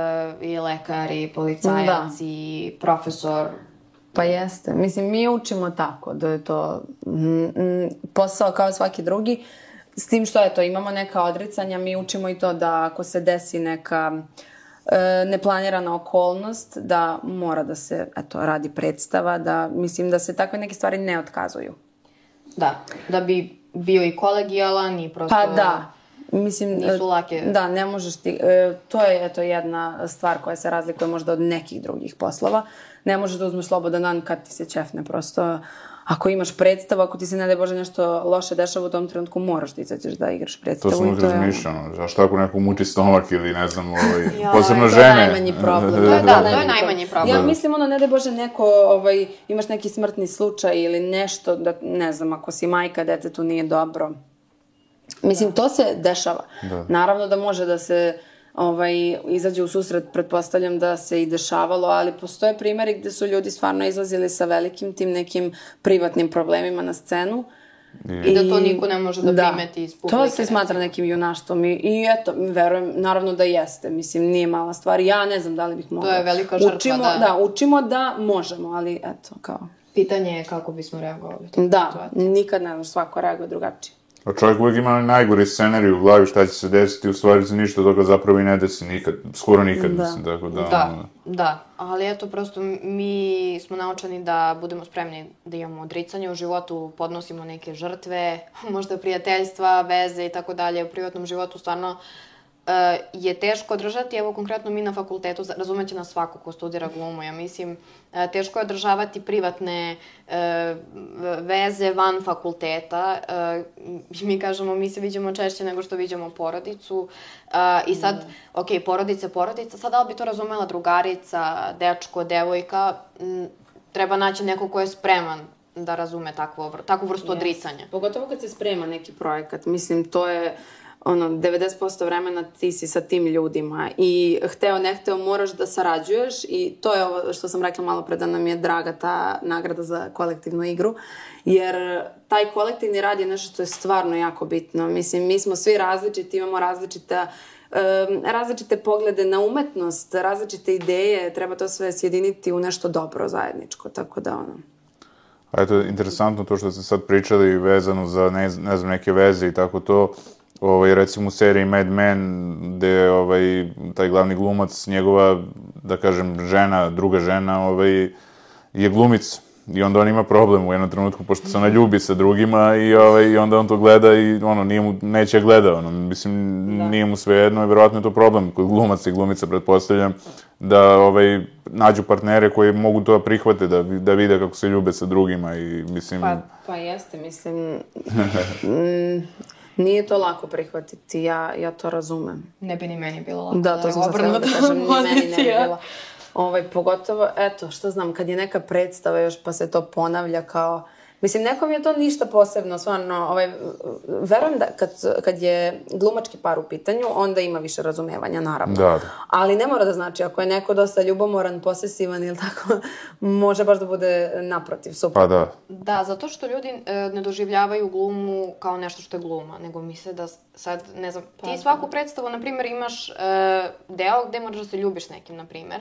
i lekar i policajac Da. i profesor. Pa jeste. Mislim, mi učimo tako, da je to mm, mm, posao kao svaki drugi. S tim što je to, imamo neka odricanja, mi učimo i to da ako se desi neka e, neplanirana okolnost, da mora da se, eto, radi predstava, da, mislim, da se takve neke stvari ne otkazuju. Da, da bi bio i kolegijalan i prosto... Pa da. Mislim, Nisu e, lake. Da, ne možeš ti, e, to je eto jedna stvar koja se razlikuje možda od nekih drugih poslova. Ne možeš da uzmeš slobodan dan kad ti se ćefne, prosto ako imaš predstavu, ako ti se ne da Bože nešto loše dešava u tom trenutku, moraš da izađeš da igraš To predstavu. sam i uvijek je- a šta ako neko muči stomak ili ne znam, ovaj, Joj, posebno to je žene. najmanji problem. To je, da, to je najmanji problem. Ja mislim, ono, ne da Bože, neko, ovaj, imaš neki smrtni slučaj ili nešto, da, ne znam, ako si majka, detetu nije dobro. Mislim, to se dešava. Naravno da može da se ovaj, izađe u susret, pretpostavljam da se i dešavalo, ali postoje primjeri gde su ljudi stvarno izlazili sa velikim tim nekim privatnim problemima na scenu. I da to niko ne može da primeti iz publike, To se smatra nekim junaštvom i, i eto, verujem, naravno da jeste, mislim, nije mala stvar. Ja ne znam da li bih mogla. je velika žrtva, učimo, da. Da, učimo da možemo, ali eto, kao... Pitanje je kako bismo reagovali. Da, nikad ne znaš, svako reaguje drugačije. A čovjek uvijek ima najgori scenarij u glavi šta će se desiti, u stvari se ništa toga zapravo i ne desi nikad, skoro nikad, Da. mislim, tako da... Da, ono, da, ali eto, prosto mi smo naučeni da budemo spremni da imamo odricanje u životu, podnosimo neke žrtve, možda prijateljstva, veze i tako dalje. U privatnom životu stvarno je teško održati, evo konkretno mi na fakultetu, razumeće nas svako ko studira glumu, ja mislim, e, teško je održavati privatne e, veze van fakulteta. E, mi kažemo, mi se viđamo češće nego što viđamo porodicu. E, I sad, ok, porodica je porodica, sad da li bi to razumela drugarica, dečko, devojka, m, treba naći neko ko je spreman da razume takvo, vr- takvu vrstu odricanja. Pogotovo kad se sprema neki projekat, mislim, to je ono, 90% vremena ti si sa tim ljudima i hteo ne hteo moraš da sarađuješ i to je ovo što sam rekla malo pre da nam je draga ta nagrada za kolektivnu igru, jer taj kolektivni rad je nešto što je stvarno jako bitno. Mislim, mi smo svi različiti, imamo različita em, različite poglede na umetnost, različite ideje, treba to sve sjediniti u nešto dobro zajedničko, tako da ono... A eto, interesantno to što ste sad pričali vezano za, ne, ne znam, neke veze i tako to, ovaj, recimo u seriji Mad Men, gde ovaj, taj glavni glumac, njegova, da kažem, žena, druga žena, ovaj, je glumica. I onda on ima problem u jednom trenutku, pošto se ona ljubi sa drugima i, ovaj, i onda on to gleda i ono, nije mu, neće gleda, ono, mislim, nije mu sve jedno i verovatno je to problem kod glumaca i glumica, pretpostavljam, da ovaj, nađu partnere koji mogu to da prihvate, da, da vide kako se ljube sa drugima i mislim... Pa, pa jeste, mislim, nije to lako prihvatiti, ja, ja to razumem. Ne bi ni meni bilo lako. Da, to je sam htjela da obrnuta kažem, ni meni ne bi bila. Ovaj, pogotovo, eto, šta znam, kad je neka predstava još pa se to ponavlja kao... Mislim, nekom je to ništa posebno, stvarno, ovaj, verujem da kad, kad je glumački par u pitanju, onda ima više razumevanja, naravno. Da, da. Ali ne mora da znači, ako je neko dosta ljubomoran, posesivan ili tako, može baš da bude naprotiv, super. Pa da. Da, zato što ljudi e, ne doživljavaju glumu kao nešto što je gluma, nego misle da sad, ne znam, ti svaku predstavu, na primjer, imaš e, deo gde moraš da se ljubiš nekim, na primjer,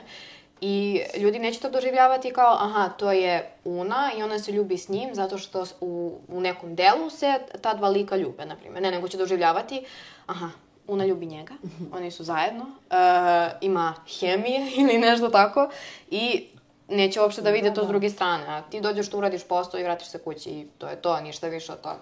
i ljudi neće to doživljavati kao, aha, to je Una i ona se ljubi s njim zato što u, u nekom delu se ta dva lika ljube, na primjer. Ne, nego će doživljavati, aha, Una ljubi njega, oni su zajedno, e, ima hemije ili nešto tako i neće uopšte da vide to s druge strane. A ti dođeš tu, uradiš posao i vratiš se kući i to je to, ništa više od toga.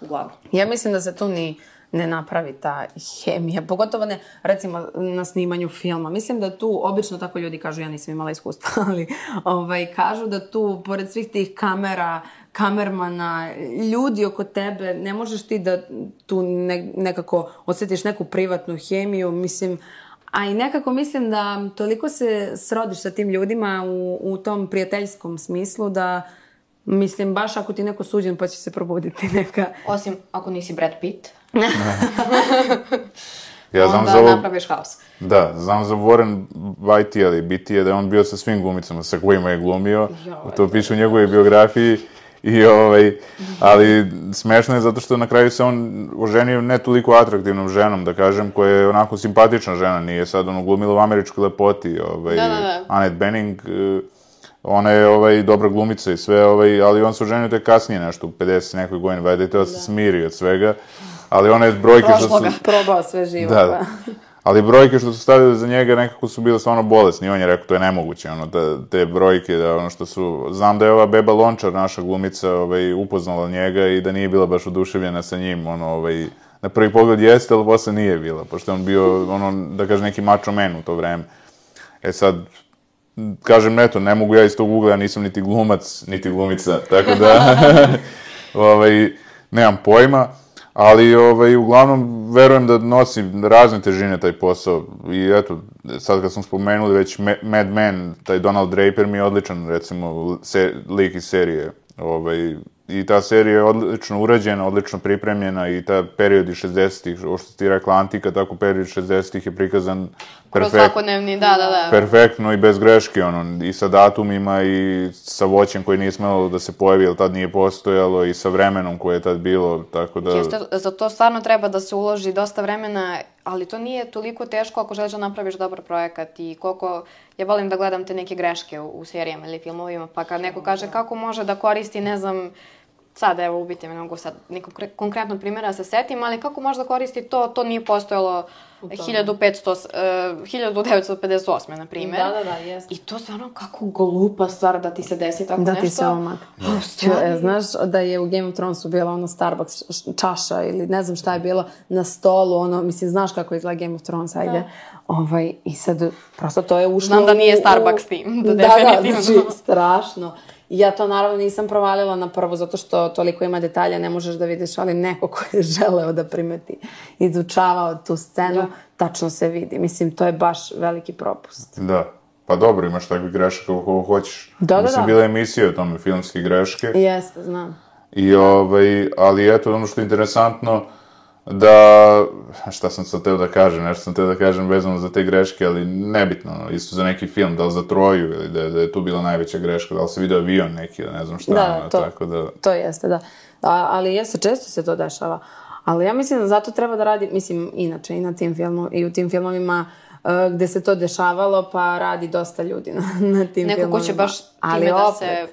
glavu. Ja mislim da se tu ni ne napravi ta hemija, pogotovo ne, recimo, na snimanju filma. Mislim da tu, obično tako ljudi kažu, ja nisam imala iskustva, ali ovaj, kažu da tu, pored svih tih kamera, kamermana, ljudi oko tebe, ne možeš ti da tu ne, nekako osjetiš neku privatnu hemiju, mislim, a i nekako mislim da toliko se srodiš sa tim ljudima u, u tom prijateljskom smislu da Mislim, baš ako ti neko suđen pa će se probuditi neka... Osim ako nisi Brad Pitt, Ja znam onda za ovo, napraviš haos. da, znam za Warren Beatty, ali Beatty je da je on bio sa svim glumicama sa kojima je glumio. to piše u njegovoj biografiji. I ovaj, ali smešno je zato što na kraju se on oženio ne toliko atraktivnom ženom, da kažem, koja je onako simpatična žena, nije sad ono glumila u američkoj lepoti, ovaj, Da, da, da. Annette Bening, eh, ona je ovaj, dobra glumica i sve, ovaj, ali on se oženio tek kasnije nešto, u 50 nekoj godini, valjda je teo da se smiri od svega, ali one brojke što su... Prošloga. Probao sve živo. Da, pa. da. Ali brojke što su stavili za njega nekako su bile stvarno bolesni. On je rekao to je nemoguće, ono, da, te brojke, da ono što su... Znam da je ova Beba Lončar, naša glumica, ovaj, upoznala njega i da nije bila baš oduševljena sa njim, ono, ovaj, na prvi pogled jeste, ali posle nije bila, pošto je on bio, ono, da kaže, neki macho man u to vreme. E sad, kažem, eto, ne mogu ja iz tog ugla, ja nisam niti glumac, niti glumica, tako da, ovaj, nemam pojma, ali, ovaj, uglavnom, verujem da nosi razne težine taj posao. I eto, sad kad smo spomenuli već Ma- Mad Men, taj Donald Draper mi je odličan, recimo, se, lik iz serije, ovaj, i ta serija je odlično urađena, odlično pripremljena i ta period iz 60-ih, ovo što ti rekla Antika, tako period 60-ih je prikazan Kroz perfekt, svakodnevni, da, da, da. perfektno i bez greške, ono, i sa datumima i sa voćem koji nije smelo da se pojavi, jer tad nije postojalo, i sa vremenom koje je tad bilo, tako da... Jeste, za to stvarno treba da se uloži dosta vremena, ali to nije toliko teško ako želiš da napraviš dobar projekat i koliko... Ja volim da gledam te neke greške u, u serijama ili filmovima, pa kad neko kaže kako može da koristi, ne znam, sad evo ubite me, ne mogu sad nekog kre- konkretnog primjera da se setim, ali kako može da koristi to, to nije postojalo 1500, uh, 1958. na primjer. Da, da, da, jeste. I to stvarno kako glupa stvar da ti se desi tako Da nešto. ti se omak. E, Znaš da je u Game of Thronesu bila ono Starbucks čaša ili ne znam šta je bilo na stolu, ono, mislim, znaš kako izgleda Game of Thrones, ajde. Ovaj, I sad, prosto to je ušlo Znam da nije u- u- Starbucks tim, da da, da, definitivno. znači, strašno. I ja to naravno nisam provalila na prvo, zato što toliko ima detalja, ne možeš da vidiš, ali neko ko je želeo da primeti, izučavao tu scenu, tačno se vidi. Mislim, to je baš veliki propust. Da. Pa dobro, imaš takve greške kako kako hoćeš. Da, da, Mislim, da. bila je emisija o tome, filmske greške. Jeste, znam. I ovaj, ali eto, ono što je interesantno, da, šta sam sad teo da kažem, nešto sam teo da kažem vezano za te greške, ali nebitno, isto za neki film, da li za Troju, ili da, je- da je tu bila najveća greška, da li se video avion neki, ili ne znam šta, Da, ono, to. tako da, To jeste, da. A, ali jeste, često se to dešava. Ali ja mislim da zato treba da radi, mislim, inače i na tim filmu, i u tim filmovima uh, gde se to dešavalo, pa radi dosta ljudi na, na tim Neko filmovima. ko će baš time Ali da opet, se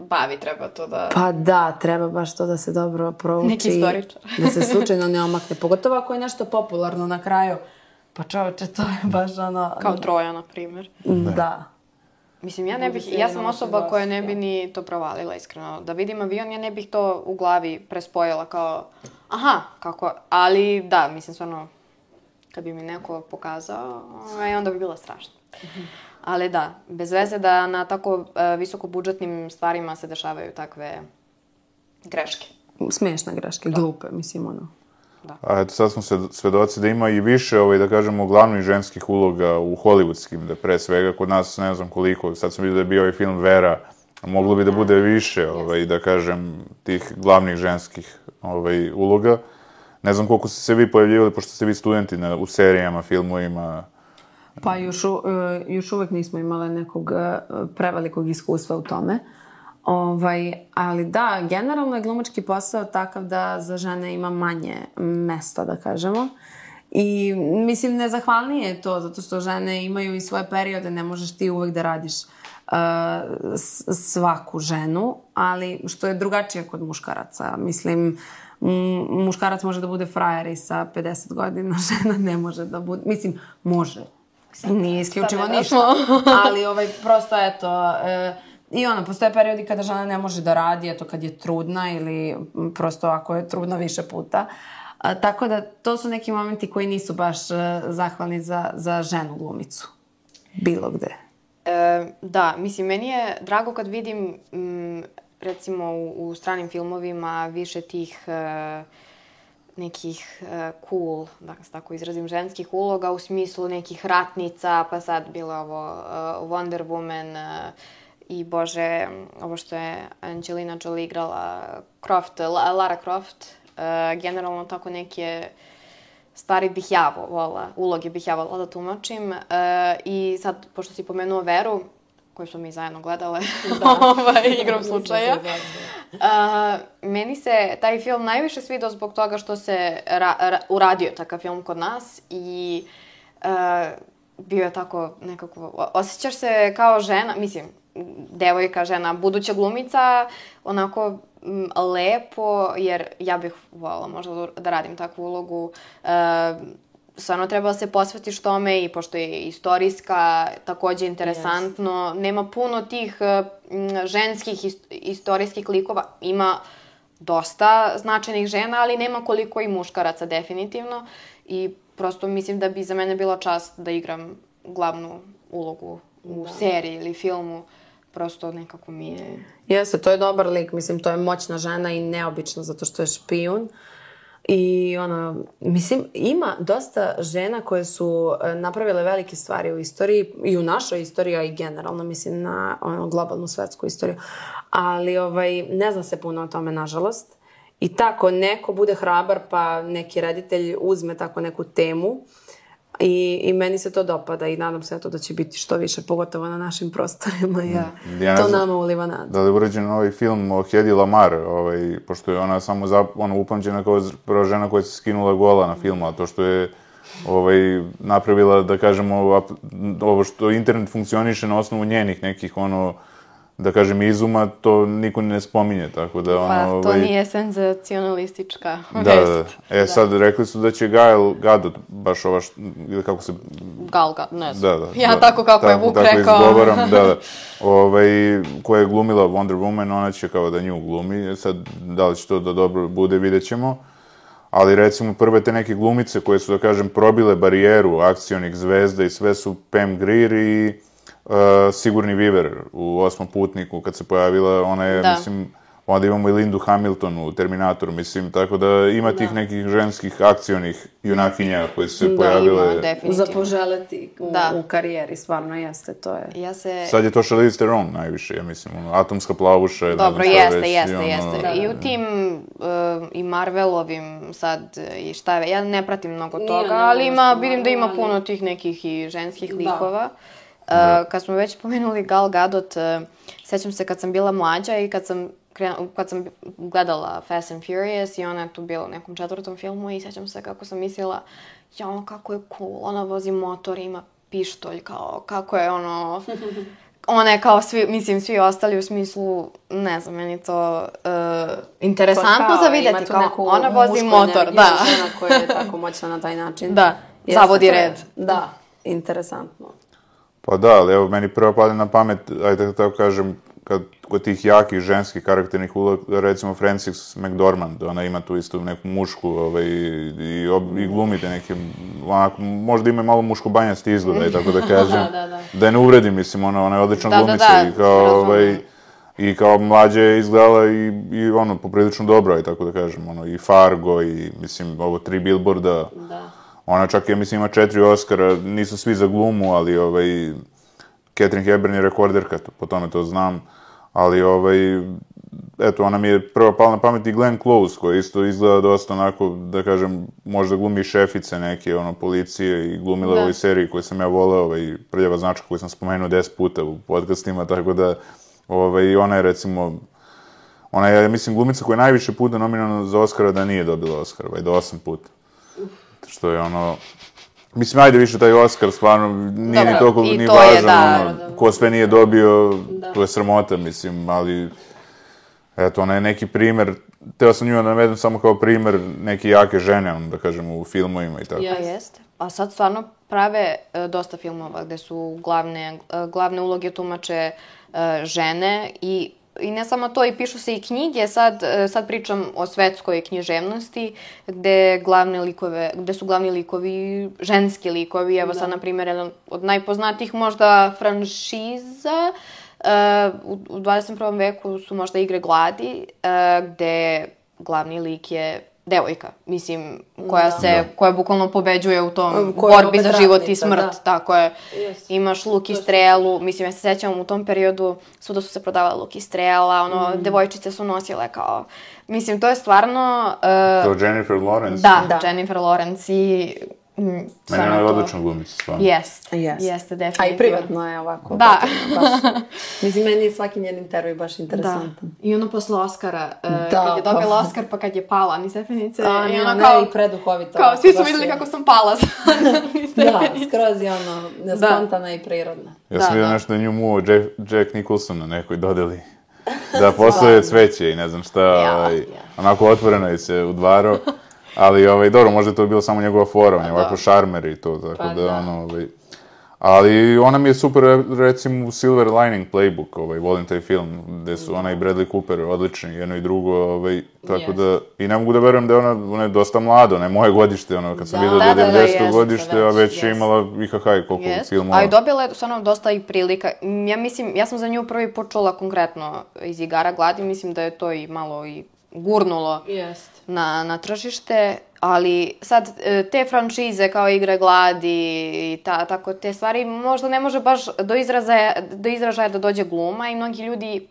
bavi, treba to da... Pa da, treba baš to da se dobro prouči. Neki istoričar. da se slučajno ne omakne. Pogotovo ako je nešto popularno na kraju. Pa čoveče, to je baš ono... Kao Troja, na primjer. Da. Mislim, ja ne bih, ja sam osoba koja ne bi ni to provalila, iskreno. Da vidim avion, ja ne bih to u glavi prespojila kao, aha, kako, ali da, mislim, stvarno, kad bi mi neko pokazao, ovaj, onda bi bilo strašno. Ali da, bez veze da na tako e, visoko budžetnim stvarima se dešavaju takve greške. Smiješne greške, glupe, mislim, ono. a eto sad smo se svedoci da ima i više, ovaj, da kažemo, glavnih ženskih uloga u hollywoodskim, da pre svega kod nas ne znam koliko, sad sam vidio da je bio ovaj film Vera, moglo bi da bude više, ovaj, da kažem, tih glavnih ženskih ovaj, uloga. Ne znam koliko ste se vi pojavljivali, pošto ste vi studenti na, u serijama, filmovima, Pa još, u- e, još uvek nismo imale nekog e, prevelikog iskustva u tome. Ovaj, ali da, generalno je glumački posao takav da za žene ima manje mesta, da kažemo. I mislim, nezahvalnije je to, zato što žene imaju i svoje periode, ne možeš ti uvek da radiš uh, svaku ženu, ali što je drugačije kod muškaraca. Mislim, muškarac može da bude frajer i sa 50 godina, žena ne može da bude, mislim, može. Nije isključivo ništa. ali ovaj, prosto eto, e, i ono, postoje periodi kada žena ne može da radi, eto kad je trudna ili m, prosto ako je trudna više puta. A, tako da to su neki momenti koji nisu baš e, zahvalni za, za ženu glumicu. Bilo gde. E, da, mislim, meni je drago kad vidim, mm, recimo, u, u stranim filmovima više tih e, nekih e, cool, da se tako izrazim, ženskih uloga u smislu nekih ratnica, pa sad bilo ovo e, Wonder Woman e, i bože, ovo što je Angelina Jolie igrala, Croft, La, Lara Croft, generalno tako neke stvari bih ja vo- vola, uloge bih ja da tumačim. I sad, pošto si pomenuo Veru, koju smo mi zajedno gledale, ovaj, igrom slučaja, a, meni se taj film najviše svidao zbog toga što se ra, ra, uradio takav film kod nas i a, bio je tako nekako, osjećaš se kao žena, mislim, devojka, žena, buduća glumica, onako m, lepo, jer ja bih voljela možda da, da radim takvu ulogu. E, stvarno treba da se posvetiš tome i pošto je istorijska, takođe interesantno. Nema puno tih e, m, ženskih ist- istorijskih likova. Ima dosta značajnih žena, ali nema koliko i muškaraca definitivno. I prosto mislim da bi za mene bila čast da igram glavnu ulogu u seriji ili filmu. Prosto nekako mi je... Jeste, to je dobar lik, mislim, to je moćna žena i neobična zato što je špijun. I ona, mislim, ima dosta žena koje su e, napravile velike stvari u istoriji i u našoj istoriji, a i generalno, mislim, na ono, globalnu svetsku istoriju. Ali ovaj, ne zna se puno o tome, nažalost. I tako neko bude hrabar pa neki reditelj uzme tako neku temu i, i meni se to dopada i nadam se eto da će biti što više, pogotovo na našim prostorima. Ja, Ja ne to znam nama uliva nadu. Da li je urađen ovaj film o Hedi Lamar, ovaj, pošto je ona samo za, ono, upamćena kao prva žena koja se skinula gola na filmu, a to što je ovaj, napravila, da kažemo, ovo što internet funkcioniše na osnovu njenih nekih, ono, da kažem, izuma, to niko ne spominje, tako da, ono, Pa, to ovaj, nije senzacionalistička Da, da, vest. da. E, sad, rekli su da će Gael Gadot, baš ova, št- ili kako se Galga, ne znam. Da, da. ja da. tako kako je Vuk tako rekao. izgovaram, da, da. Ovaj, koja je glumila Wonder Woman, ona će kao da nju glumi. E Sad, da li će to da dobro bude, vidjet ćemo. Ali recimo prve te neke glumice koje su, da kažem, probile barijeru akcionih zvezda i sve su Pam Grier i uh, Sigurni Viver u Osmom putniku kad se pojavila, ona je, Da. mislim, onda imamo i Lindu Hamilton u Terminatoru, mislim, tako da ima tih nekih ženskih akcionih junakinja koje su se Da, pojavile. ima, Za definitivno. poželeti u, Da. u karijeri, stvarno jeste, to je. Ja se... Sad je to Charlize Theron najviše, ja mislim, ono, atomska plavuša Dobro, šta jeste, već, i jeste, ono, jeste. I u tim uh, i Marvelovim sad uh, i šta je, ja ne pratim mnogo Nije, toga, ne ali ima, vidim da ima puno tih nekih i ženskih Da. likova. Uh, kad smo već pomenuli Gal Gadot, uh, sećam se kad sam bila mlađa i kad sam kad sam gledala Fast and Furious i ona je tu bila u nekom četvrtom filmu i sećam se kako sam mislila, ja, kako je cool, ona vozi motor, ima pištolj, kao, kako je ono, ona je kao svi, mislim, svi ostali u smislu, ne znam, meni to uh, interesantno kao, za tu kao, neku ona vozi motor, energiju, da. žena koja je tako moćna na taj način. Da, zavodi red. Da, interesantno. Pa da, ali evo, meni prvo pada na pamet, ajde da tako kažem, kad kod tih jakih ženskih karakternih uloga, recimo Frances McDormand, ona ima tu isto neku mušku, ovaj, i, ob, i glumite neke, onako, možda ima malo muškobanjasti izgled, aj tako da kažem. Da, da, da. Da je ne uvredim, mislim, ona, ona je odlična Da, da, glumica da, i kao, razumem. ovaj, i kao mlađe je izgledala i, i ono, poprilično dobro, aj tako da kažem, ono, i Fargo, i, mislim, ovo tri billboarda, Da. Ona čak, ja mislim, ima četiri Oscara, nisu svi za glumu, ali ovaj, Catherine Hepburn je rekorderka, po tome to znam, ali ovaj, eto, ona mi je prva pala na pamet i Glenn Close, koja isto izgleda dosta onako, da kažem, možda glumi šefice neke, ono, policije i glumila Da. u ovoj seriji koju sam ja voleo, ovaj, prljava značka koju sam spomenuo 10 puta u podcastima, tako da, ovaj, ona je recimo, ona je, mislim, glumica koja je najviše puta nominovana za Oscara da nije dobila Oscar, ovaj, do osam puta. Što je ono, Mislim, ajde više taj Oscar, stvarno, nije Dobro, ni toliko ni to je, važan, da. ono, ko sve nije dobio, to je sramota, mislim, ali, eto, ona je neki primer, teo sam nju da navedem samo kao primer neke jake žene, ono, da kažem, u filmovima i tako. Ja. Jeste. A sad stvarno prave e, dosta filmova gde su glavne, e, glavne uloge tumače e, žene i I ne samo to, i pišu se i knjige, sad, e, sad pričam o svetskoj književnosti, gde, glavne likove, gde su glavni likovi ženski likovi. Evo sad, na primjer, jedan od najpoznatijih možda franšiza e, u, u 21. veku su možda Igre gladi, e, gde glavni lik je devojka, mislim, koja se, koja bukvalno pobeđuje u tom Koja borbi za život i ratnica, smrt, da. tako je. Jeste. Imaš luk i strelu, mislim, ja se sećam u tom periodu svuda su se prodavale luk i strela, ono, Mm. devojčice su nosile kao, mislim, to je stvarno, uh, To Jennifer Lawrence, da, Da. Jennifer Lawrence i, mm, meni ona je odlična glumica, stvarno. Jeste, Jeste. jeste, A definitivno. i privatno je ovako. Da. Baš. Mislim, meni je svaki njen intervju baš Da. interesantan. I ono posle Oscara, uh, Da, kad je dobila pa. Oscar, pa kad je pala ni stepenice, A, i ne, ono ne, kao, i preduhovito. kao, svi su baš vidjeli je- kako sam pala ni Da, skroz je ono, spontana i prirodna. Ja Da, sam vidio da. nešto da nju muo Jack, Jack Nicholson na nekoj dodeli. Da postoje cveće i ne znam šta, Ja, ovaj, ja. onako otvoreno je se udvarao. Ali, ovaj, dobro, možda je to bilo samo njegova fora, on je da. ovako šarmer i to, tako Pa da, da. ono, ovaj, Ali ona mi je super, recimo, Silver Lining Playbook, ovaj, volim taj film, gde su ona i Bradley Cooper odlični, jedno i drugo, ovaj, tako Jeste. da, i ne mogu da verujem da je ona, ona je dosta mlada, ona je moje godište, ono, kad sam Da, vidio da, da, da, 90. jeste, godište, a već, već je imala IHH i koliko Jest. filmova. A i dobila je stvarno dosta i prilika. Ja mislim, ja sam za nju prvi počula konkretno iz igara gladi, mislim da je to i malo i gurnulo Jest. na, na tržište, ali sad e, te franšize kao Igre gladi i ta, tako te stvari možda ne može baš do izražaja, do izražaja da dođe gluma i mnogi ljudi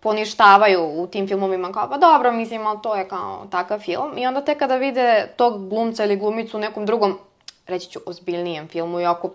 poništavaju u tim filmovima kao pa dobro mislim ali to je kao takav film i onda tek kada vide tog glumca ili glumicu u nekom drugom reći ću ozbiljnijem filmu iako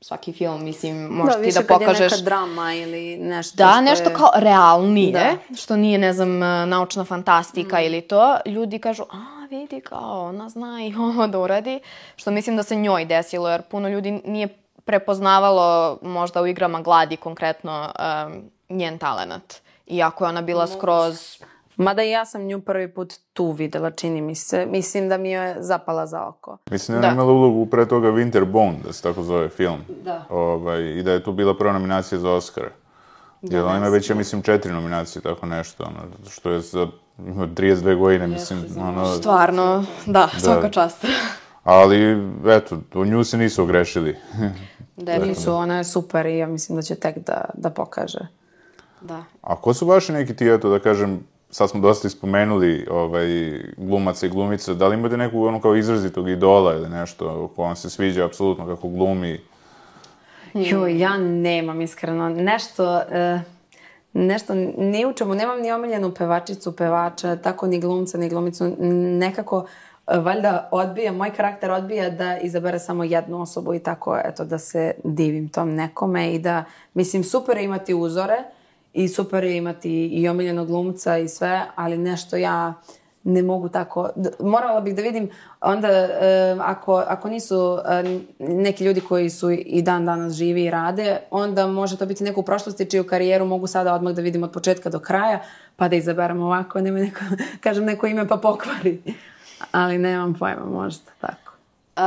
svaki film mislim možeš da, ti više da kad pokažeš je neka drama ili nešto Da, što nešto je... kao realnije, Da. što nije, ne znam, e, naučna fantastika ili to, ljudi kažu, a vidi kao, ona zna i ovo da uradi, što mislim da se njoj desilo, jer puno ljudi nije prepoznavalo možda u igrama gladi konkretno um, njen talenat. Iako je ona bila skroz... Mada i ja sam nju prvi put tu videla, čini mi se. Mislim da mi je zapala za oko. Mislim da je Da. imala ulogu pre toga Winterbone, da se tako zove film. Da. Ovaj, I da je tu bila prva nominacija za Oscara. Jer ona ima već, ja mislim, četiri nominacije, tako nešto, ono, što je za ima 32 godine, mislim, ono, Stvarno, da, svaka čast. ali, eto, u nju se nisu ogrešili. Definitivno, Nisu, ona je super i ja mislim da će tek da, da pokaže. da. A ko su vaši neki ti, eto, da kažem, sad smo dosta ispomenuli ovaj, glumaca i glumica, da li imate neku ono kao izrazitog idola ili nešto ko vam se sviđa apsolutno kako glumi? Joj, ja nemam iskreno. Nešto, e, nešto, ni u čemu, nemam ni omiljenu pevačicu, pevača, tako ni glumca, ni glumicu. Nekako, e, valjda odbija, moj karakter odbija da izabere samo jednu osobu i tako, eto, da se divim tom nekome i da, mislim, super imati uzore i super je imati i omiljenog glumca i sve, ali nešto ja ne mogu tako, morala bih da vidim onda e, ako, ako nisu e, neki ljudi koji su i dan danas živi i rade, onda može to biti neko u prošlosti čiju karijeru mogu sada odmah da vidim od početka do kraja, pa da izaberem ovako, nema neko, kažem neko ime pa pokvari. Ali nemam pojma, možda tako. Uh,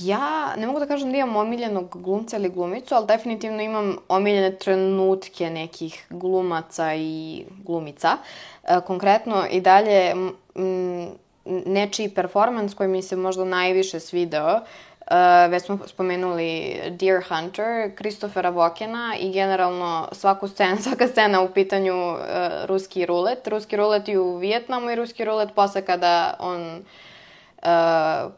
ja ne mogu da kažem da imam omiljenog glumca ili glumicu, ali definitivno imam omiljene trenutke nekih glumaca i glumica. Uh, konkretno i dalje m, nečiji performans koji mi se možda najviše svideo, uh, već smo spomenuli Deer Hunter, Kristofera Vokena i generalno svaku scenu, svaka scena u pitanju uh, ruski rulet. Ruski rulet i u Vijetnamu i ruski rulet posle kada on uh,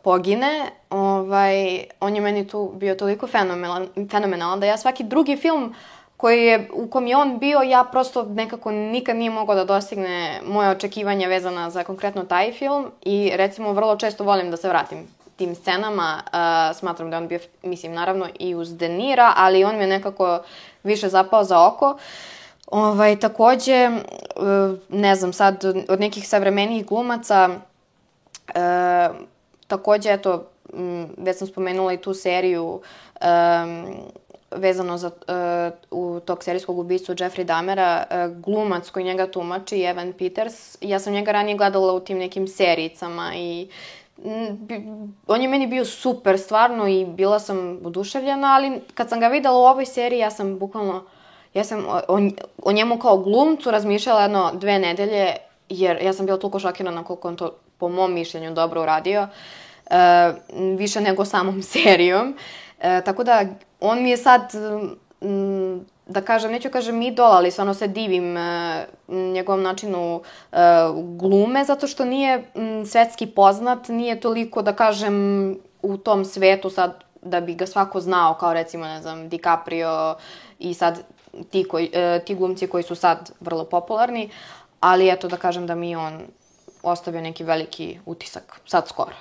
pogine, ovaj, on je meni tu bio toliko fenomenalan, fenomenalan da ja svaki drugi film koji je, u kom je on bio, ja prosto nekako nikad nije mogao da dostigne moje očekivanja vezana za konkretno taj film i recimo vrlo često volim da se vratim tim scenama. Uh, smatram da on bio, mislim, naravno i uz Denira, ali on mi je nekako više zapao za oko. Ovaj, takođe, uh, ne znam, sad od nekih savremenijih glumaca, E, takođe, eto, već sam spomenula i tu seriju um, vezano za e, u tog serijskog ubicu Jeffrey Dahmera, e, glumac koji njega tumači, Evan Peters. Ja sam njega ranije gledala u tim nekim serijicama i on je meni bio super stvarno i bila sam oduševljena, ali kad sam ga videla u ovoj seriji, ja sam bukvalno, ja sam o, o njemu kao glumcu razmišljala jedno dve nedelje, jer ja sam bila toliko šokirana koliko on to po mom mišljenju dobro uradio, e, više nego samom serijom. E, tako da, on mi je sad, da kažem, neću kažem idol, ali stvarno se divim e, njegovom načinu e, glume, zato što nije m, svetski poznat, nije toliko, da kažem, u tom svetu sad da bi ga svako znao, kao recimo, ne znam, DiCaprio i sad ti, koji, e, ti glumci koji su sad vrlo popularni, ali eto da kažem da mi on ostavio neki veliki utisak, sad skoro.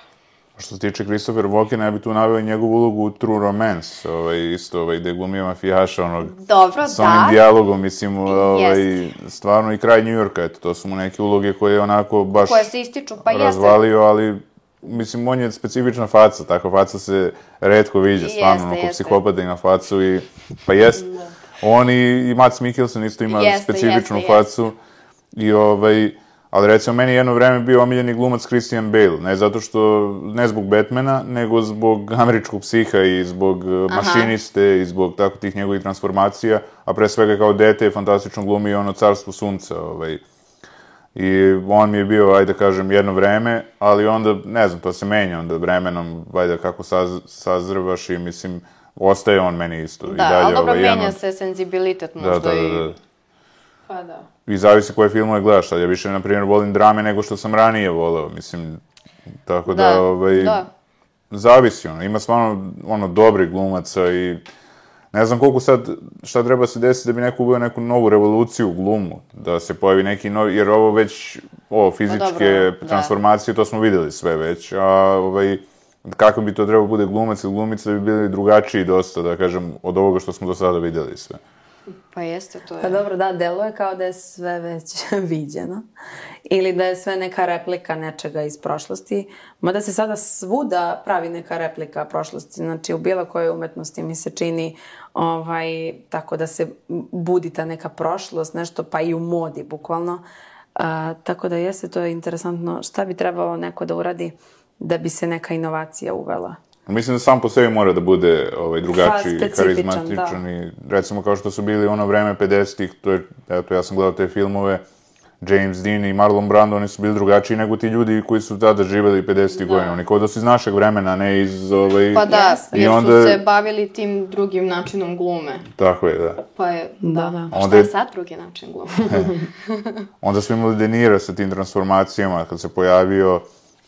Što se tiče Christopher Walkena, ja bih tu naveo njegovu ulogu u True Romance, ovaj, isto, ovaj, gde glumio mafijaša, onog, Dobro, sa onim da. dijalogom, mislim, ovaj, stvarno i kraj New Yorka, eto, to su mu neke uloge koje je onako baš Koje se ističu, pa jeste. razvalio, ali mislim, on je specifična faca, takva faca se redko viđa, stvarno, Jeste, onako jeste. psihopata ima facu i, pa jest, on i, i Mats Mikkelsen isto ima Jeste, specifičnu jeste, facu i ovaj, ali recimo meni je jedno vreme bio omiljeni glumac Christian Bale, ne zato što, ne zbog Batmana, nego zbog američkog psiha i zbog uh, mašiniste i zbog tako tih njegovih transformacija, a pre svega kao dete je fantastično glumi ono carstvo sunca, ovaj, I on mi je bio, ajde da kažem, jedno vreme, ali onda, ne znam, to se menja onda vremenom, ajde kako saz, sazrvaš i mislim, ostaje on meni isto. I Da, dalje, ali dobro, ovaj, menja jedno- se senzibilitet Da, možda da, da, i... da. Pa da. I zavisi koje filmove gledaš. Sad ja više, na primjer, volim drame nego što sam ranije voleo. Mislim, tako da, Da, ovaj, da. zavisi, ono. Ima stvarno, ono, dobrih glumaca i ne znam koliko sad, šta treba se desiti da bi neko uveo neku novu revoluciju u glumu, da se pojavi neki novi, jer ovo već, ovo, fizičke dobro, da. transformacije, to smo videli sve već, a ovaj, kako bi to trebao bude glumac ili glumica da bi bili drugačiji dosta, da kažem, od ovoga što smo do sada videli sve. Pa jeste, to je... Pa dobro, da, deluje kao da je sve već viđeno. Ili da je sve neka replika nečega iz prošlosti. Mada se sada svuda pravi neka replika prošlosti. Znači, u bilo kojoj umetnosti mi se čini ovaj, tako da se budi ta neka prošlost, nešto pa i u modi, bukvalno. A, tako da jeste, to je interesantno. Šta bi trebalo neko da uradi da bi se neka inovacija uvela? Mislim da sam po sebi mora da bude ovaj, drugačiji, specifičan, karizmatičan i recimo kao što su bili ono vreme 50-ih, to je, eto ja sam gledao te filmove, James Dean i Marlon Brando, oni su bili drugačiji nego ti ljudi koji su tada živeli 50-ih godina. Oni kao da su iz našeg vremena, ne iz ovaj... Pa da, Jeste. jer I su onda- se bavili tim drugim načinom glume. Tako je, da. Pa je, Da, da. da. Onda šta je- sad drugi način glume? Onda smo imali De Niro sa tim transformacijama kad se pojavio,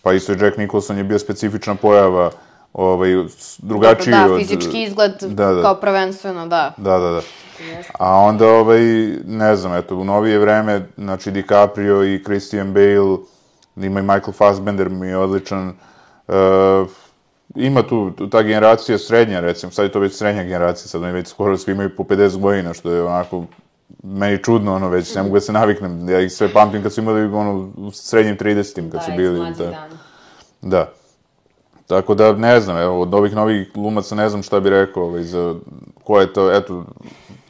pa isto Jack Nicholson je bio specifična pojava, ovaj, drugačiji da, od... fizički izgled Da, da. kao prvenstveno, da. Da, da, da. A onda, ovaj, ne znam, eto, u novije vreme, znači DiCaprio i Christian Bale, ima i Michael Fassbender mi je odličan. E, ima tu, ta generacija srednja, recimo, sad je to već srednja generacija, sad oni već skoro svi imaju po 50 godina, što je onako meni čudno, ono, već ne mogu da se naviknem. Ja ih sve pamtim kad su imali, ono, u srednjim 30-im, kad su bili. tako. Da. Tako da, ne znam, evo, od ovih novih glumaca ne znam šta bi rekao, ovaj, za ko je to, eto,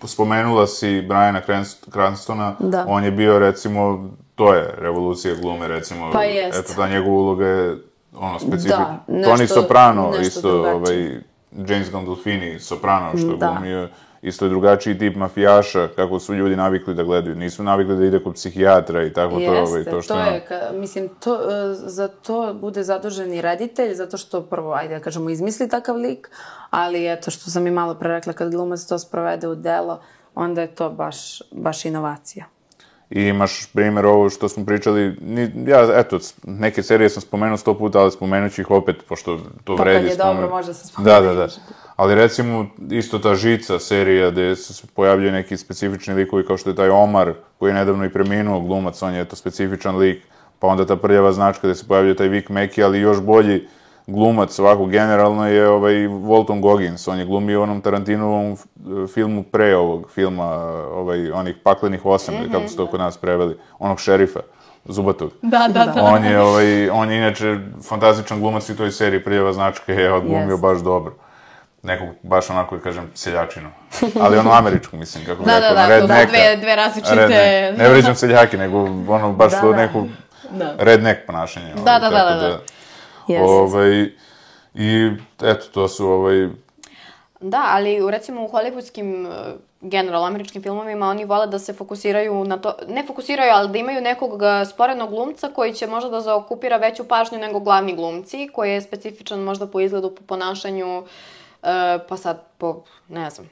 spomenula si Briana Cranst- Cranstona, Da. on je bio, recimo, to je revolucija glume, recimo, Pa jest. eto, ta njegova uloga je, ono, specifična. Da, Tony nešto- Soprano, nešto isto, drugačije. ovaj, James Gandolfini, Soprano, što je Da. glumio, isto je drugačiji tip mafijaša, kako su ljudi navikli da gledaju. Nisu navikli da ide kod psihijatra i tako to, ovaj, Jeste, to što to je... ka, mislim, to, e, za to bude zadužen i reditelj, zato što prvo, ajde da kažemo, izmisli takav lik, ali eto, što sam i malo pre rekla, kad glumac to sprovede u delo, onda je to baš, baš inovacija. I imaš primjer ovo što smo pričali, ni, ja, eto, neke serije sam spomenuo sto puta, ali spomenut ću ih opet, pošto to Pa kad vredi. je spomen- dobro, može se Da, spomenuti. da, da. Ali recimo, isto ta Žica serija, gde se pojavljaju neki specifični likovi, kao što je taj Omar, koji je nedavno i preminuo glumac, on je to specifičan lik, pa onda ta prljava značka gde se pojavljuje taj Vic Mackey, ali još bolji glumac ovako generalno je ovaj Walton Goggins, on je glumio u onom Tarantinovom f- filmu pre ovog filma, ovaj, onih paklenih osam, ili kako su to kod nas preveli, onog šerifa, Zubatog. Da, da, da. On je, ovaj, on je inače fantastičan glumac i toj seriji Prljava značka je odglumio Jest. baš dobro. Nekog, baš onako, da kažem, seljačinu. Ali ono američku, mislim, kako bi Da, rekao, da, da, to su rednecka. dve, dve različite... Redneck. Ne vređam seljake, nego ono baš Da, to da. neko Da. redneck ponašanje. ovaj, Da, da, da, da, da. Jeste. Ovaj, I eto, to su ovaj, Da, ali recimo u hollywoodskim, eh, generalno američkim filmovima, oni vole da se fokusiraju na to, ne fokusiraju, ali da imaju nekog eh, sporednog glumca koji će možda da zaokupira veću pažnju nego glavni glumci, koji je specifičan možda po izgledu, po ponašanju, eh, pa sad po, ne znam,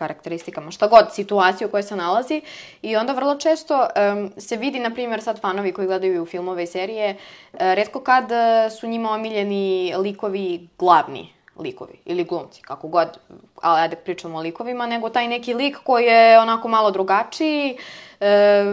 karakteristikama, šta god, situaciju u kojoj se nalazi. I onda vrlo često em, se vidi, na primjer, sad fanovi koji gledaju filmove i serije, e, redko kad e, su njima omiljeni likovi glavni likovi ili glumci, kako god, ali ajde pričamo o likovima, nego taj neki lik koji je onako malo drugačiji, e,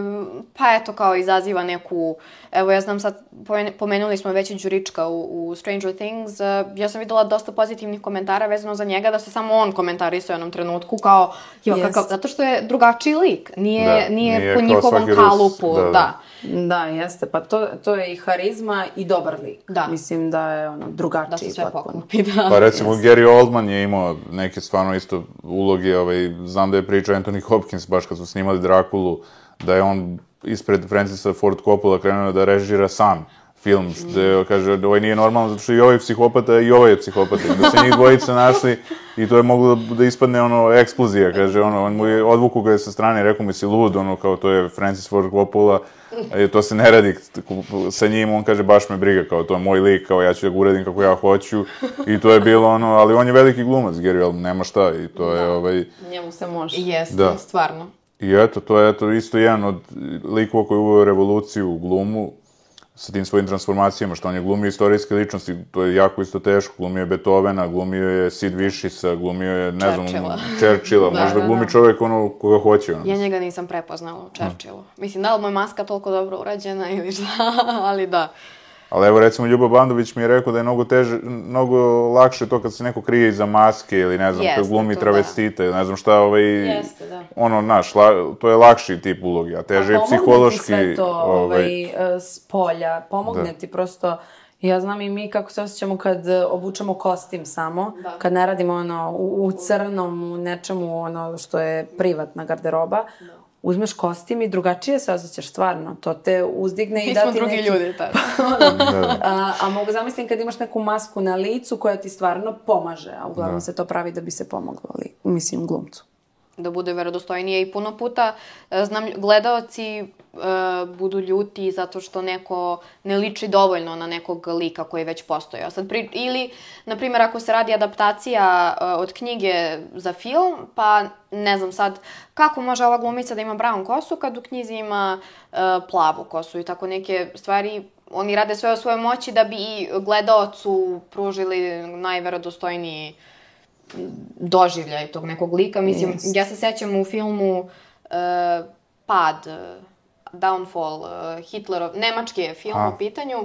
pa eto kao izaziva neku, evo ja znam sad, pomen- pomenuli smo već i Đurička u, u Stranger Things, e, ja sam videla dosta pozitivnih komentara vezano za njega, da se samo on komentarisao u jednom trenutku kao, jo, Jest. kakav, zato što je drugačiji lik, nije, Da, nije, nije po njihovom kalupu, da, da. da. Da, jeste, pa to, to je i harizma i dobar lik. Da. Mislim da je ono drugačiji Da se sve potpuno. pokupi, da. Pa recimo Gary Oldman je imao neke stvarno isto uloge, ovaj, znam da je pričao Anthony Hopkins baš kad su snimali Drakulu, da je on ispred Francisa Ford Coppola krenuo da režira sam film, što je, kaže, ovaj nije normalno zato što i ovaj je psihopata i ovaj je psihopata. I da se njih dvojica našli i to je moglo da, da ispadne ono eksplozija, kaže, ono, on mu je odvuku ga je sa strane rekao mi si lud, ono, kao to je Francis Ford Coppola, e, to se ne radi sa njim, on kaže baš me briga, kao to je moj lik, kao ja ću da ga uradim kako ja hoću i to je bilo ono, ali on je veliki glumac, Gary Oldman, nema šta i to je ovaj, Njemu se može. Jeste, Da. stvarno. I eto, to je eto isto jedan od likova koji je uveo revoluciju u glumu sa tim svojim transformacijama, što on je glumio istorijske ličnosti, to je jako isto teško, glumio je Beethovena, glumio je Sid Viciousa, glumio je, ne znam, Churchilla. Churchilla, Da, možda da, glumi da. čovek ono koga hoće. Ono. Ja njega nisam prepoznala u Churchillu. Mislim, da li mu je maska toliko dobro urađena ili šta, ali da. Ali evo recimo Ljubo Bandović mi je rekao da je mnogo teže, mnogo lakše to kad se neko krije iza maske ili ne znam, kad Jeste, glumi to travestite ili ne znam šta, ovaj, Jeste, da. ono, naš, la, to je lakši tip ulogi, a teže je Pa pomogne ti psihološki, sve to ovaj, ovaj, e, s polja, pomogne Da. ti prosto, ja znam i mi kako se osjećamo kad obučemo kostim samo, Da. kad ne radimo ono u, u crnom, u nečemu ono što je privatna garderoba, uzmeš kostim i drugačije se osjećaš stvarno, to te uzdigne i Mi da smo ti drugi neki... ljudi tada. da, A, a mogu zamislim kad imaš neku masku na licu koja ti stvarno pomaže, a uglavnom se to pravi da bi se pomoglo, ali, mislim, glumcu. Da bude verodostojnije i puno puta e, znam gledaoci e, budu ljuti zato što neko ne liči dovoljno na nekog lika koji već postoji. A sad pri, ili, na primjer, ako se radi adaptacija e, od knjige za film, pa ne znam sad kako može ova glumica da ima brown kosu kad u knjizi ima e, plavu kosu i tako neke stvari oni rade sve o svojoj moći da bi i gledaocu pružili najverodostojniji doživljaj tog nekog lika. Mislim, Jest. ja se sećam u filmu uh, Pad, uh, Downfall, uh, Hitlerov, nemački je film A. u pitanju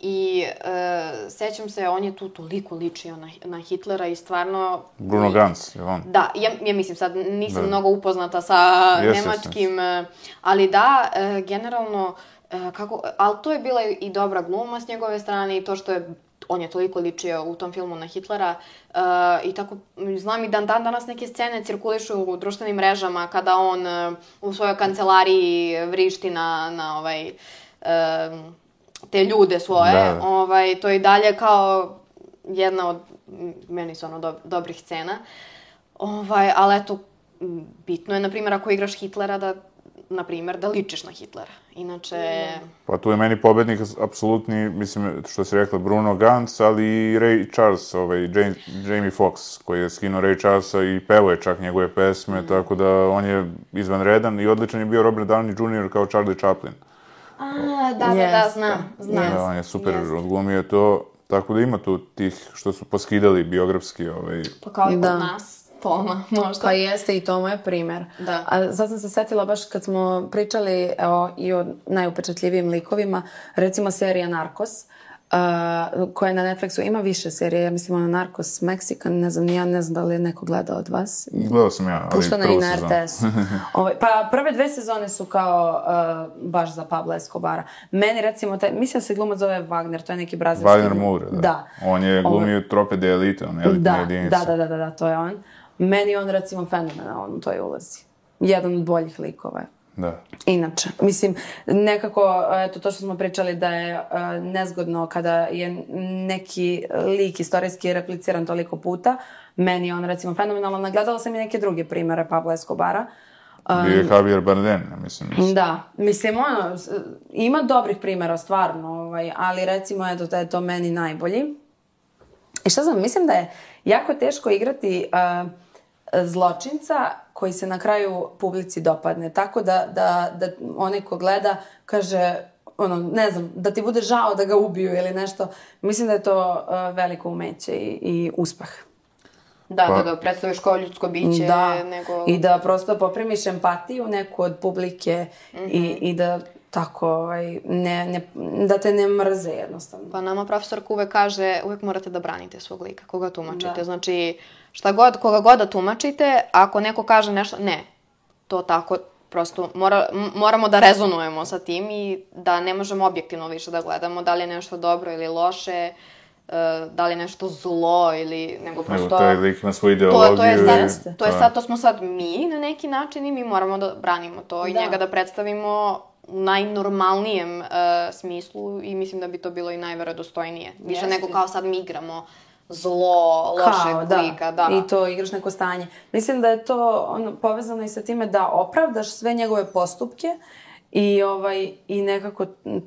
i uh, sećam se, on je tu toliko ličio na, na Hitlera i stvarno... Bruno Gans, je on? Da, ja, ja mislim sad nisam Da. mnogo upoznata sa Jeste, nemačkim, eh, ali da, eh, generalno, eh, kako, ali to je bila i dobra gluma s njegove strane i to što je on je toliko ličio u tom filmu na Hitlera eh, i tako, znam i dan, dan danas neke scene cirkulišu u društvenim mrežama kada on eh, u svojoj kancelariji vrišti na, na ovaj, em, te ljude svoje, Da, ovaj, to je i dalje kao jedna od, meni su ono dob- dobrih scena. Ovaj, ali eto, bitno je, na primjer, ako igraš Hitlera, da, na primjer, da ličiš na Hitlera. Inače, Pa tu je meni pobednik apsolutni, mislim, što si rekla, Bruno Gans, ali i Ray Charles, ovaj, Jamie, Jamie Foxx, koji je skinuo Ray Charlesa i pevao je čak njegove pesme, tako da on je izvanredan i odličan je bio Robert Downey Jr. kao Charlie Chaplin. a, da, da, da, znam, znam. jeste. Da, on je super Jeste. odglumio to, tako da ima tu tih što su poskidali biografski, ovaj, Pa kao i kod Da. nas, Toma, možda. Pa jeste i to mu je primer. Da. A sad sam se setila baš kad smo pričali evo, i o najupečatljivijim likovima, recimo serija Narcos, uh, koja je na Netflixu, ima više serija, ja mislim ono Narcos Mexican, ne znam, ja ne znam da li je neko gledao od vas. gledao sam ja, ali Puštana prvu i na. RTS. ovaj, pa prve dve sezone su kao uh, baš za Pablo Escobara. Meni recimo, taj, mislim da se glumac zove Wagner, to je neki brazilski. Wagner Moura, da. Da. On je glumio trope de elite, on elitne Da, jedinice. da, da, da, da, da, to je on. Meni on recimo fenomenalan u toj ulozi. Jedan od boljih likova. je. Da. Inače, mislim, nekako, eto, to što smo pričali da je uh, nezgodno kada je neki lik istorijski repliciran toliko puta, meni je on recimo fenomenalan. Nagledala sam i neke druge primere Pablo Escobara. Bio je Javier Bardem, ja mislim. Da, mislim, ono, ima dobrih primjera, stvarno, ovaj, ali recimo, eto, da je to meni najbolji. I šta znam, mislim da je jako teško igrati uh, zločinca koji se na kraju publici dopadne. Tako da, da, da onaj ko gleda kaže, ono, ne znam, da ti bude žao da ga ubiju ili nešto. Mislim da je to uh, veliko umeće i, i uspeh. Da, Pa- da ga predstaviš kao ljudsko biće, Da, nego... i da prosto poprimiš empatiju neku od publike Mhm. i, i da tako, ovaj, ne, ne, da te ne mrze jednostavno. Pa nama profesorka uvek kaže, uvek morate da branite svog lika, koga tumačite. Da. Znači, šta god, koga god da tumačite, ako neko kaže nešto, ne, to tako, prosto mora, moramo da rezonujemo sa tim i da ne možemo objektivno više da gledamo da li je nešto dobro ili loše, e, da li je nešto zlo ili, nego Nego prosto... taj lik ima svoju To, ideologiju. to je i- sad, to je sad, to smo sad mi na neki način i mi moramo da branimo to i Da. njega da predstavimo najnormalnijem uh, smislu i mislim da bi to bilo i najverodostojnije. Više Jeste. nego kao sad mi igramo zlo, lošeg da. lika, da. I to igraš neko stanje. Mislim da je to ono, povezano i sa time da opravdaš sve njegove postupke i, ovaj, i nekako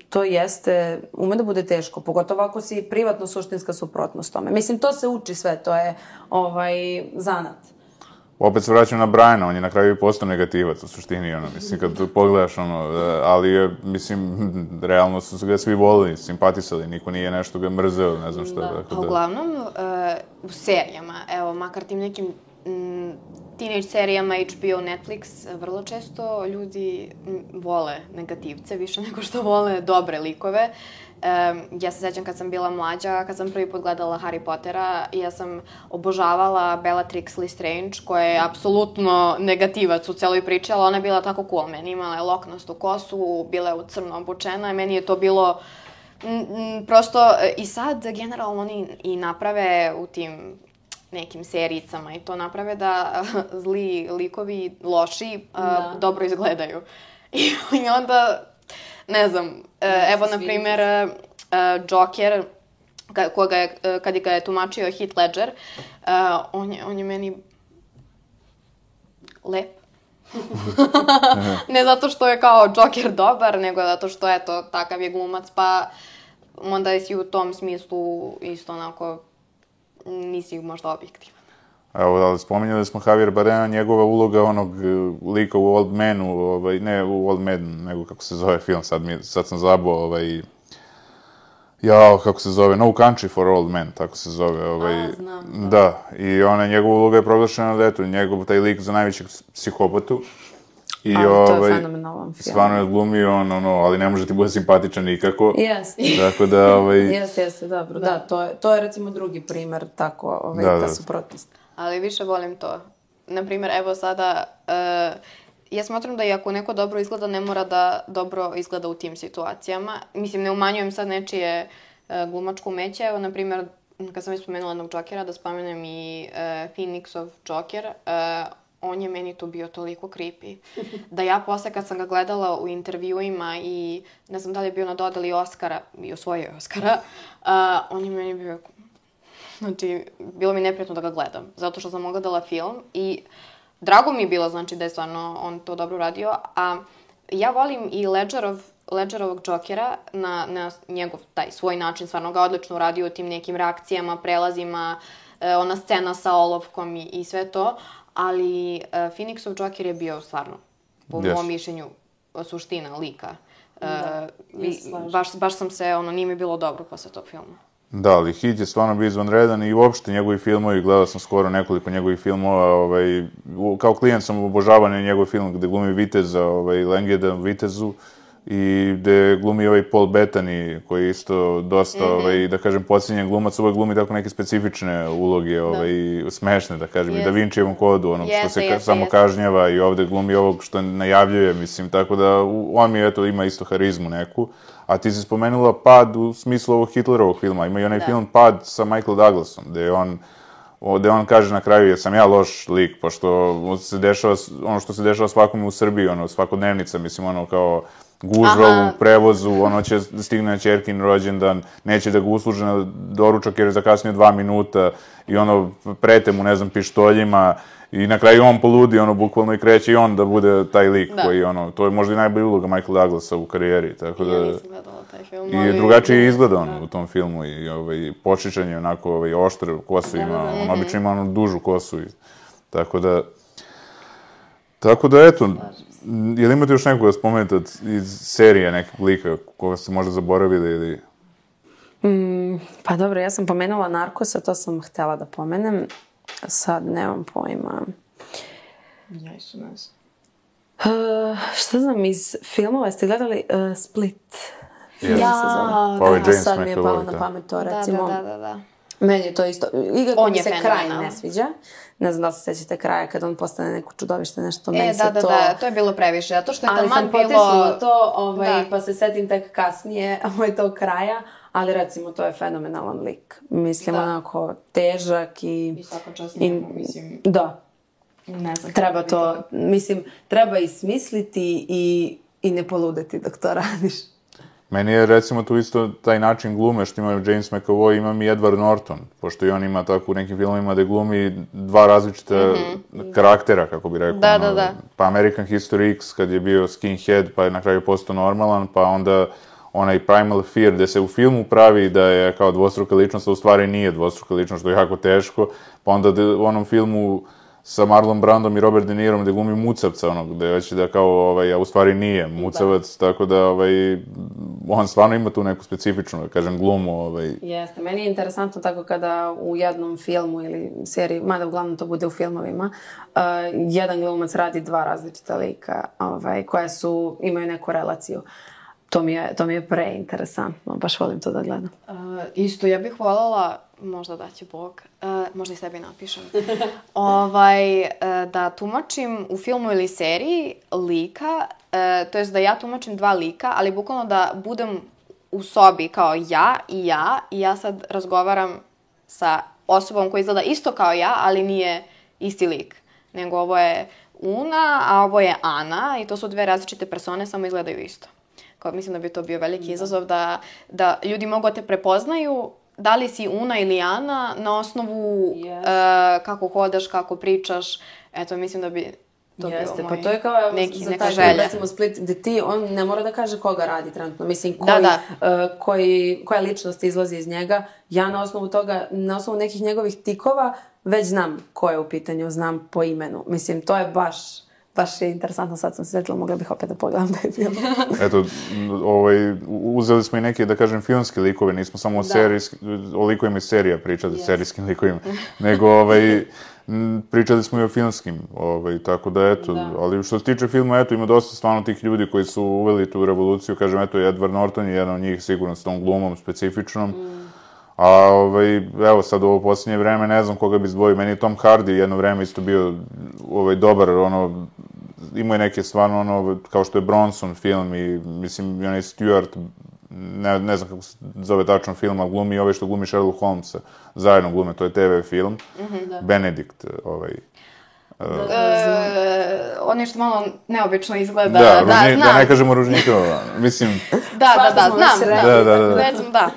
to jeste, ume da bude teško, pogotovo ako si privatno suštinska suprotnost tome. Mislim, to se uči sve, to je ovaj, zanat. Opet se vraćam na Briana, on je na kraju i postao negativac u suštini, ono, mislim, kad pogledaš, ono, ali je, mislim, realno su ga svi volili, simpatisali, niko nije nešto ga mrzeo, ne znam šta, Da. tako A da... uglavnom, uh, u serijama, evo, makar tim nekim mm, teenage serijama HBO, Netflix, vrlo često ljudi vole negativce više nego što vole dobre likove. Um, ja se sećam kad sam bila mlađa, kad sam prvi put gledala Harry Pottera, ja sam obožavala Bellatrix Lestrange, koja je apsolutno negativac u celoj priči, ali ona je bila tako cool. Meni imala je loknastu kosu, bila je u crno obučena i meni je to bilo mm, prosto e, i sad generalno oni i naprave u tim nekim serijicama i to naprave da zli likovi, loši, da. Da. dobro izgledaju. I, I onda, ne znam, e, evo na primjer e, e, Joker, koga je, kad je ga je tumačio Heath Ledger, e, on, je, on je meni lep. ne zato što je kao Joker dobar, nego zato što, eto, takav je glumac, pa onda je si u tom smislu isto onako nisi možda objektivan. Evo, ali spominjali smo Javier Bardema, njegova uloga onog e, lika u Old Manu, ovaj, ne u Old Manu, nego kako se zove film, sad, mi, sad sam zabao, ovaj, jao, kako se zove, No Country for Old Men, tako se zove, ovaj, A, znam, da, i ona, njegova uloga je proglašena da, eto, njegov taj lik za najvećeg psihopatu, I, Ali to je ovaj, fenomenalan film. Stvarno je odglumio, ono, ono, ali ne može ti bude simpatičan nikako. Jeste. Tako da, ovaj, Jeste, jeste, dobro. Da, to, je, to je recimo drugi primer tako, ovaj, Da, da, da. suprotnost. Ali više volim to. Naprimjer, evo sada, uh, ja smatram da i ako neko dobro izgleda, ne mora da dobro izgleda u tim situacijama. Mislim, ne umanjujem sad nečije uh, glumačko umeće. Evo, na primjer, kad sam već spomenula jednog Jokera, da spomenem i uh, Phoenixov Joker, uh, on je meni tu bio toliko creepy. Da ja posle kad sam ga gledala u intervjuima i ne znam da li je bio na dodali Oscara, i osvojio je Oscara, uh, on je meni bio Znači, bilo mi neprijatno da ga gledam, zato što sam ogledala film i drago mi je bilo, znači, da je stvarno on to dobro uradio, a ja volim i Ledgerov, Ledgerovog Jokera na, na njegov taj svoj način, stvarno ga odlično uradio u tim nekim reakcijama, prelazima, e, ona scena sa olovkom i, i sve to, ali e, Phoenixov Joker je bio stvarno, po Yes. mom mišljenju, suština lika. E, Da, i slažem. baš, baš sam se, ono, nije mi bilo dobro posle tog filma. Da, ali Hit je stvarno bio izvanredan i uopšte njegovi filmovi, gledao sam skoro nekoliko njegovih filmova, ovaj, kao klijent sam obožavan je njegov film gde glumi Viteza, ovaj, Langeda Vitezu, i gde glumi ovaj Paul Bettany, koji je isto dosta, Mhm. ovaj, da kažem, pocinjen glumac, uvek glumi tako neke specifične uloge, ovaj, smešne, da kažem, i Da. Vincijevom kodu, onog što Jeste, se jeste, samo jeste. kažnjava i ovde glumi ovog što najavljuje, mislim, tako da on mi, eto, ima isto harizmu neku. A ti si spomenula Pad u smislu ovog Hitlerovog filma. Ima i onaj Da. film Pad sa Michael Douglasom, gde je on gde on kaže na kraju, jesam ja loš lik, pošto se dešava, ono što se dešava svakome u Srbiji, ono, svakodnevnica, mislim, ono, kao gužva Aha. u prevozu, ono će stigne na čerkin rođendan, neće da ga usluže na doručak jer je zakasnio dva minuta i ono, prete mu, ne znam, pištoljima i na kraju on poludi, ono, bukvalno i kreće i on da bude taj lik Da. koji, ono, to je možda i najbolja uloga Michael Douglasa u karijeri, tako da... Ja nisam gledala taj film, I ali... drugačije izgleda on u tom filmu i ovaj, počičan je onako ovaj, oštar kosu ima, da, da. on obično ima onu dužu kosu. I, tako da, tako da eto, je li imate još nekoga da spomenete iz serije nekog lika koga ste možda zaboravili ili... Pa dobro, ja sam pomenula Narkosa, to sam htela da pomenem. Sad nemam pojma. Ja isto ne znam. Uh, šta znam, iz filmova ste gledali uh, Split? Film Ja. se zove. Pa ovaj A James sad mi je palo McAvoy, na da. pamet to, Da, recimo. da, da, da, da. Meni je to isto, On mi se kraj ne sviđa. Ne znam da li se sećate kraja kad on postane neko čudovište, nešto. E, meni da, se da, to... da, to je bilo previše, zato što je Ali taman sam bilo... potisnula to, ovaj, Da. pa se setim tek kasnije ovaj, tog kraja, ali recimo to je fenomenalan lik. Mislim, Da. onako težak i... I svaka čast njemu, mislim, Da, ne znam. treba to, mislim, treba i smisliti i, i ne poludeti dok to radiš. Meni je recimo tu isto taj način glume što ima James McAvoy, imam i Edward Norton, pošto i on ima tako u nekim filmovima da glumi dva različita karaktera, kako bi rekao. Da, ono, da, da. Pa American History X kad je bio skinhead, pa je na kraju postao normalan, pa onda onaj Primal Fear, gde se u filmu pravi da je kao dvostruka ličnost, a u stvari nije dvostruka ličnost, što je jako teško, pa onda de- u onom filmu sa Marlon Brandom i Robert De Nirom gde glumi mucavca onog, gde već da kao, ovaj, a u stvari nije mucavac, tako da, ovaj, on stvarno ima tu neku specifičnu, da kažem, glumu, ovaj, Jeste, meni je interesantno tako kada u jednom filmu ili seriji, mada uglavnom to bude u filmovima, uh, jedan glumac radi dva različita lika ovaj, koje su, imaju neku relaciju. To mi je, to mi je preinteresantno, baš volim to da gledam. Uh, isto, ja bih voljela, možda da će Bog, uh, možda i sebi napišem, ovaj, uh, da tumačim u filmu ili seriji lika, uh, to jest da ja tumačim dva lika, ali bukvalno da budem u sobi kao ja i ja i ja sad razgovaram sa osobom koja izgleda isto kao ja, ali nije isti lik. Nego ovo je Una, a ovo je Ana i to su dve različite persone, samo izgledaju isto. Kao, mislim da bi to bio veliki izazov da, da ljudi mogu da te prepoznaju da li si Una ili Ana na osnovu Yes. e, kako hodaš, kako pričaš. Eto, mislim da bi to Jeste, bio pa moj to je kao evo, neki, za neka taj želja. recimo Split, gde ti, on ne mora da kaže koga radi trenutno, mislim, koji, Da, da. uh, koji, koja ličnost izlazi iz njega. Ja na osnovu toga, na osnovu nekih njegovih tikova, već znam ko je u pitanju, znam po imenu. Mislim, to je baš, baš je interesantno, sad sam se svetila, mogla bih opet da pogledam taj film. Eto, ovaj, uzeli smo i neke, da kažem, filmske likove, nismo samo o, Da. serijski, o likovima iz serija pričali, Yes. serijskim likovima, nego ovaj, pričali smo i o filmskim, ovaj, tako da eto, Da. ali što se tiče filma, eto, ima dosta stvarno tih ljudi koji su uveli tu revoluciju, kažem, eto, Edward Norton je jedan od njih, sigurno s tom glumom specifičnom, A ovaj, evo sad u ovo posljednje vreme ne znam koga bi izdvojio. Meni je Tom Hardy jedno vreme isto bio ovaj, dobar, ono, imao je neke stvarno, ono, kao što je Bronson film i, mislim, i onaj Stewart, ne, ne znam kako se zove tačno film, ali glumi i ovaj što glumi Sherlock Holmesa. Zajedno glume, to je TV film. Benedict, ovaj, E, on nešto malo neobično izgleda. da, Da, ružni, znam. da ne kažemo ružnikova, mislim, Da, da, da, znam, rekli. Da, da, da. Recimo, da.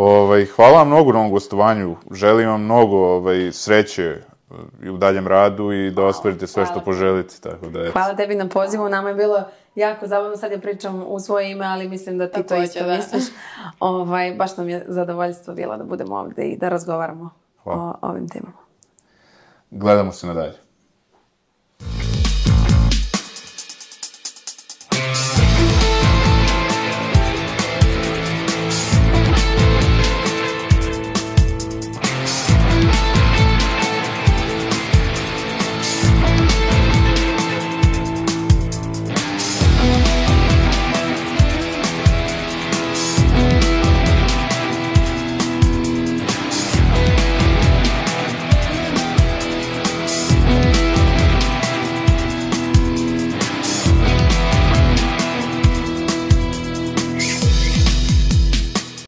Ovaj, hvala vam mnogo na ovom gostovanju. Želim vam mnogo ovaj, sreće eh, i u daljem radu i da ostvarite sve što hvala. poželite. Tako da, eto. Hvala tebi na pozivu, nama je bilo jako zabavno, sad ja pričam u svoje ime, ali mislim da ti to Takođe, isto da. misliš. Ovaj, baš nam je zadovoljstvo bilo da budemo ovde i da razgovaramo Hvala. o ovim temama. Gledamo se nadalje.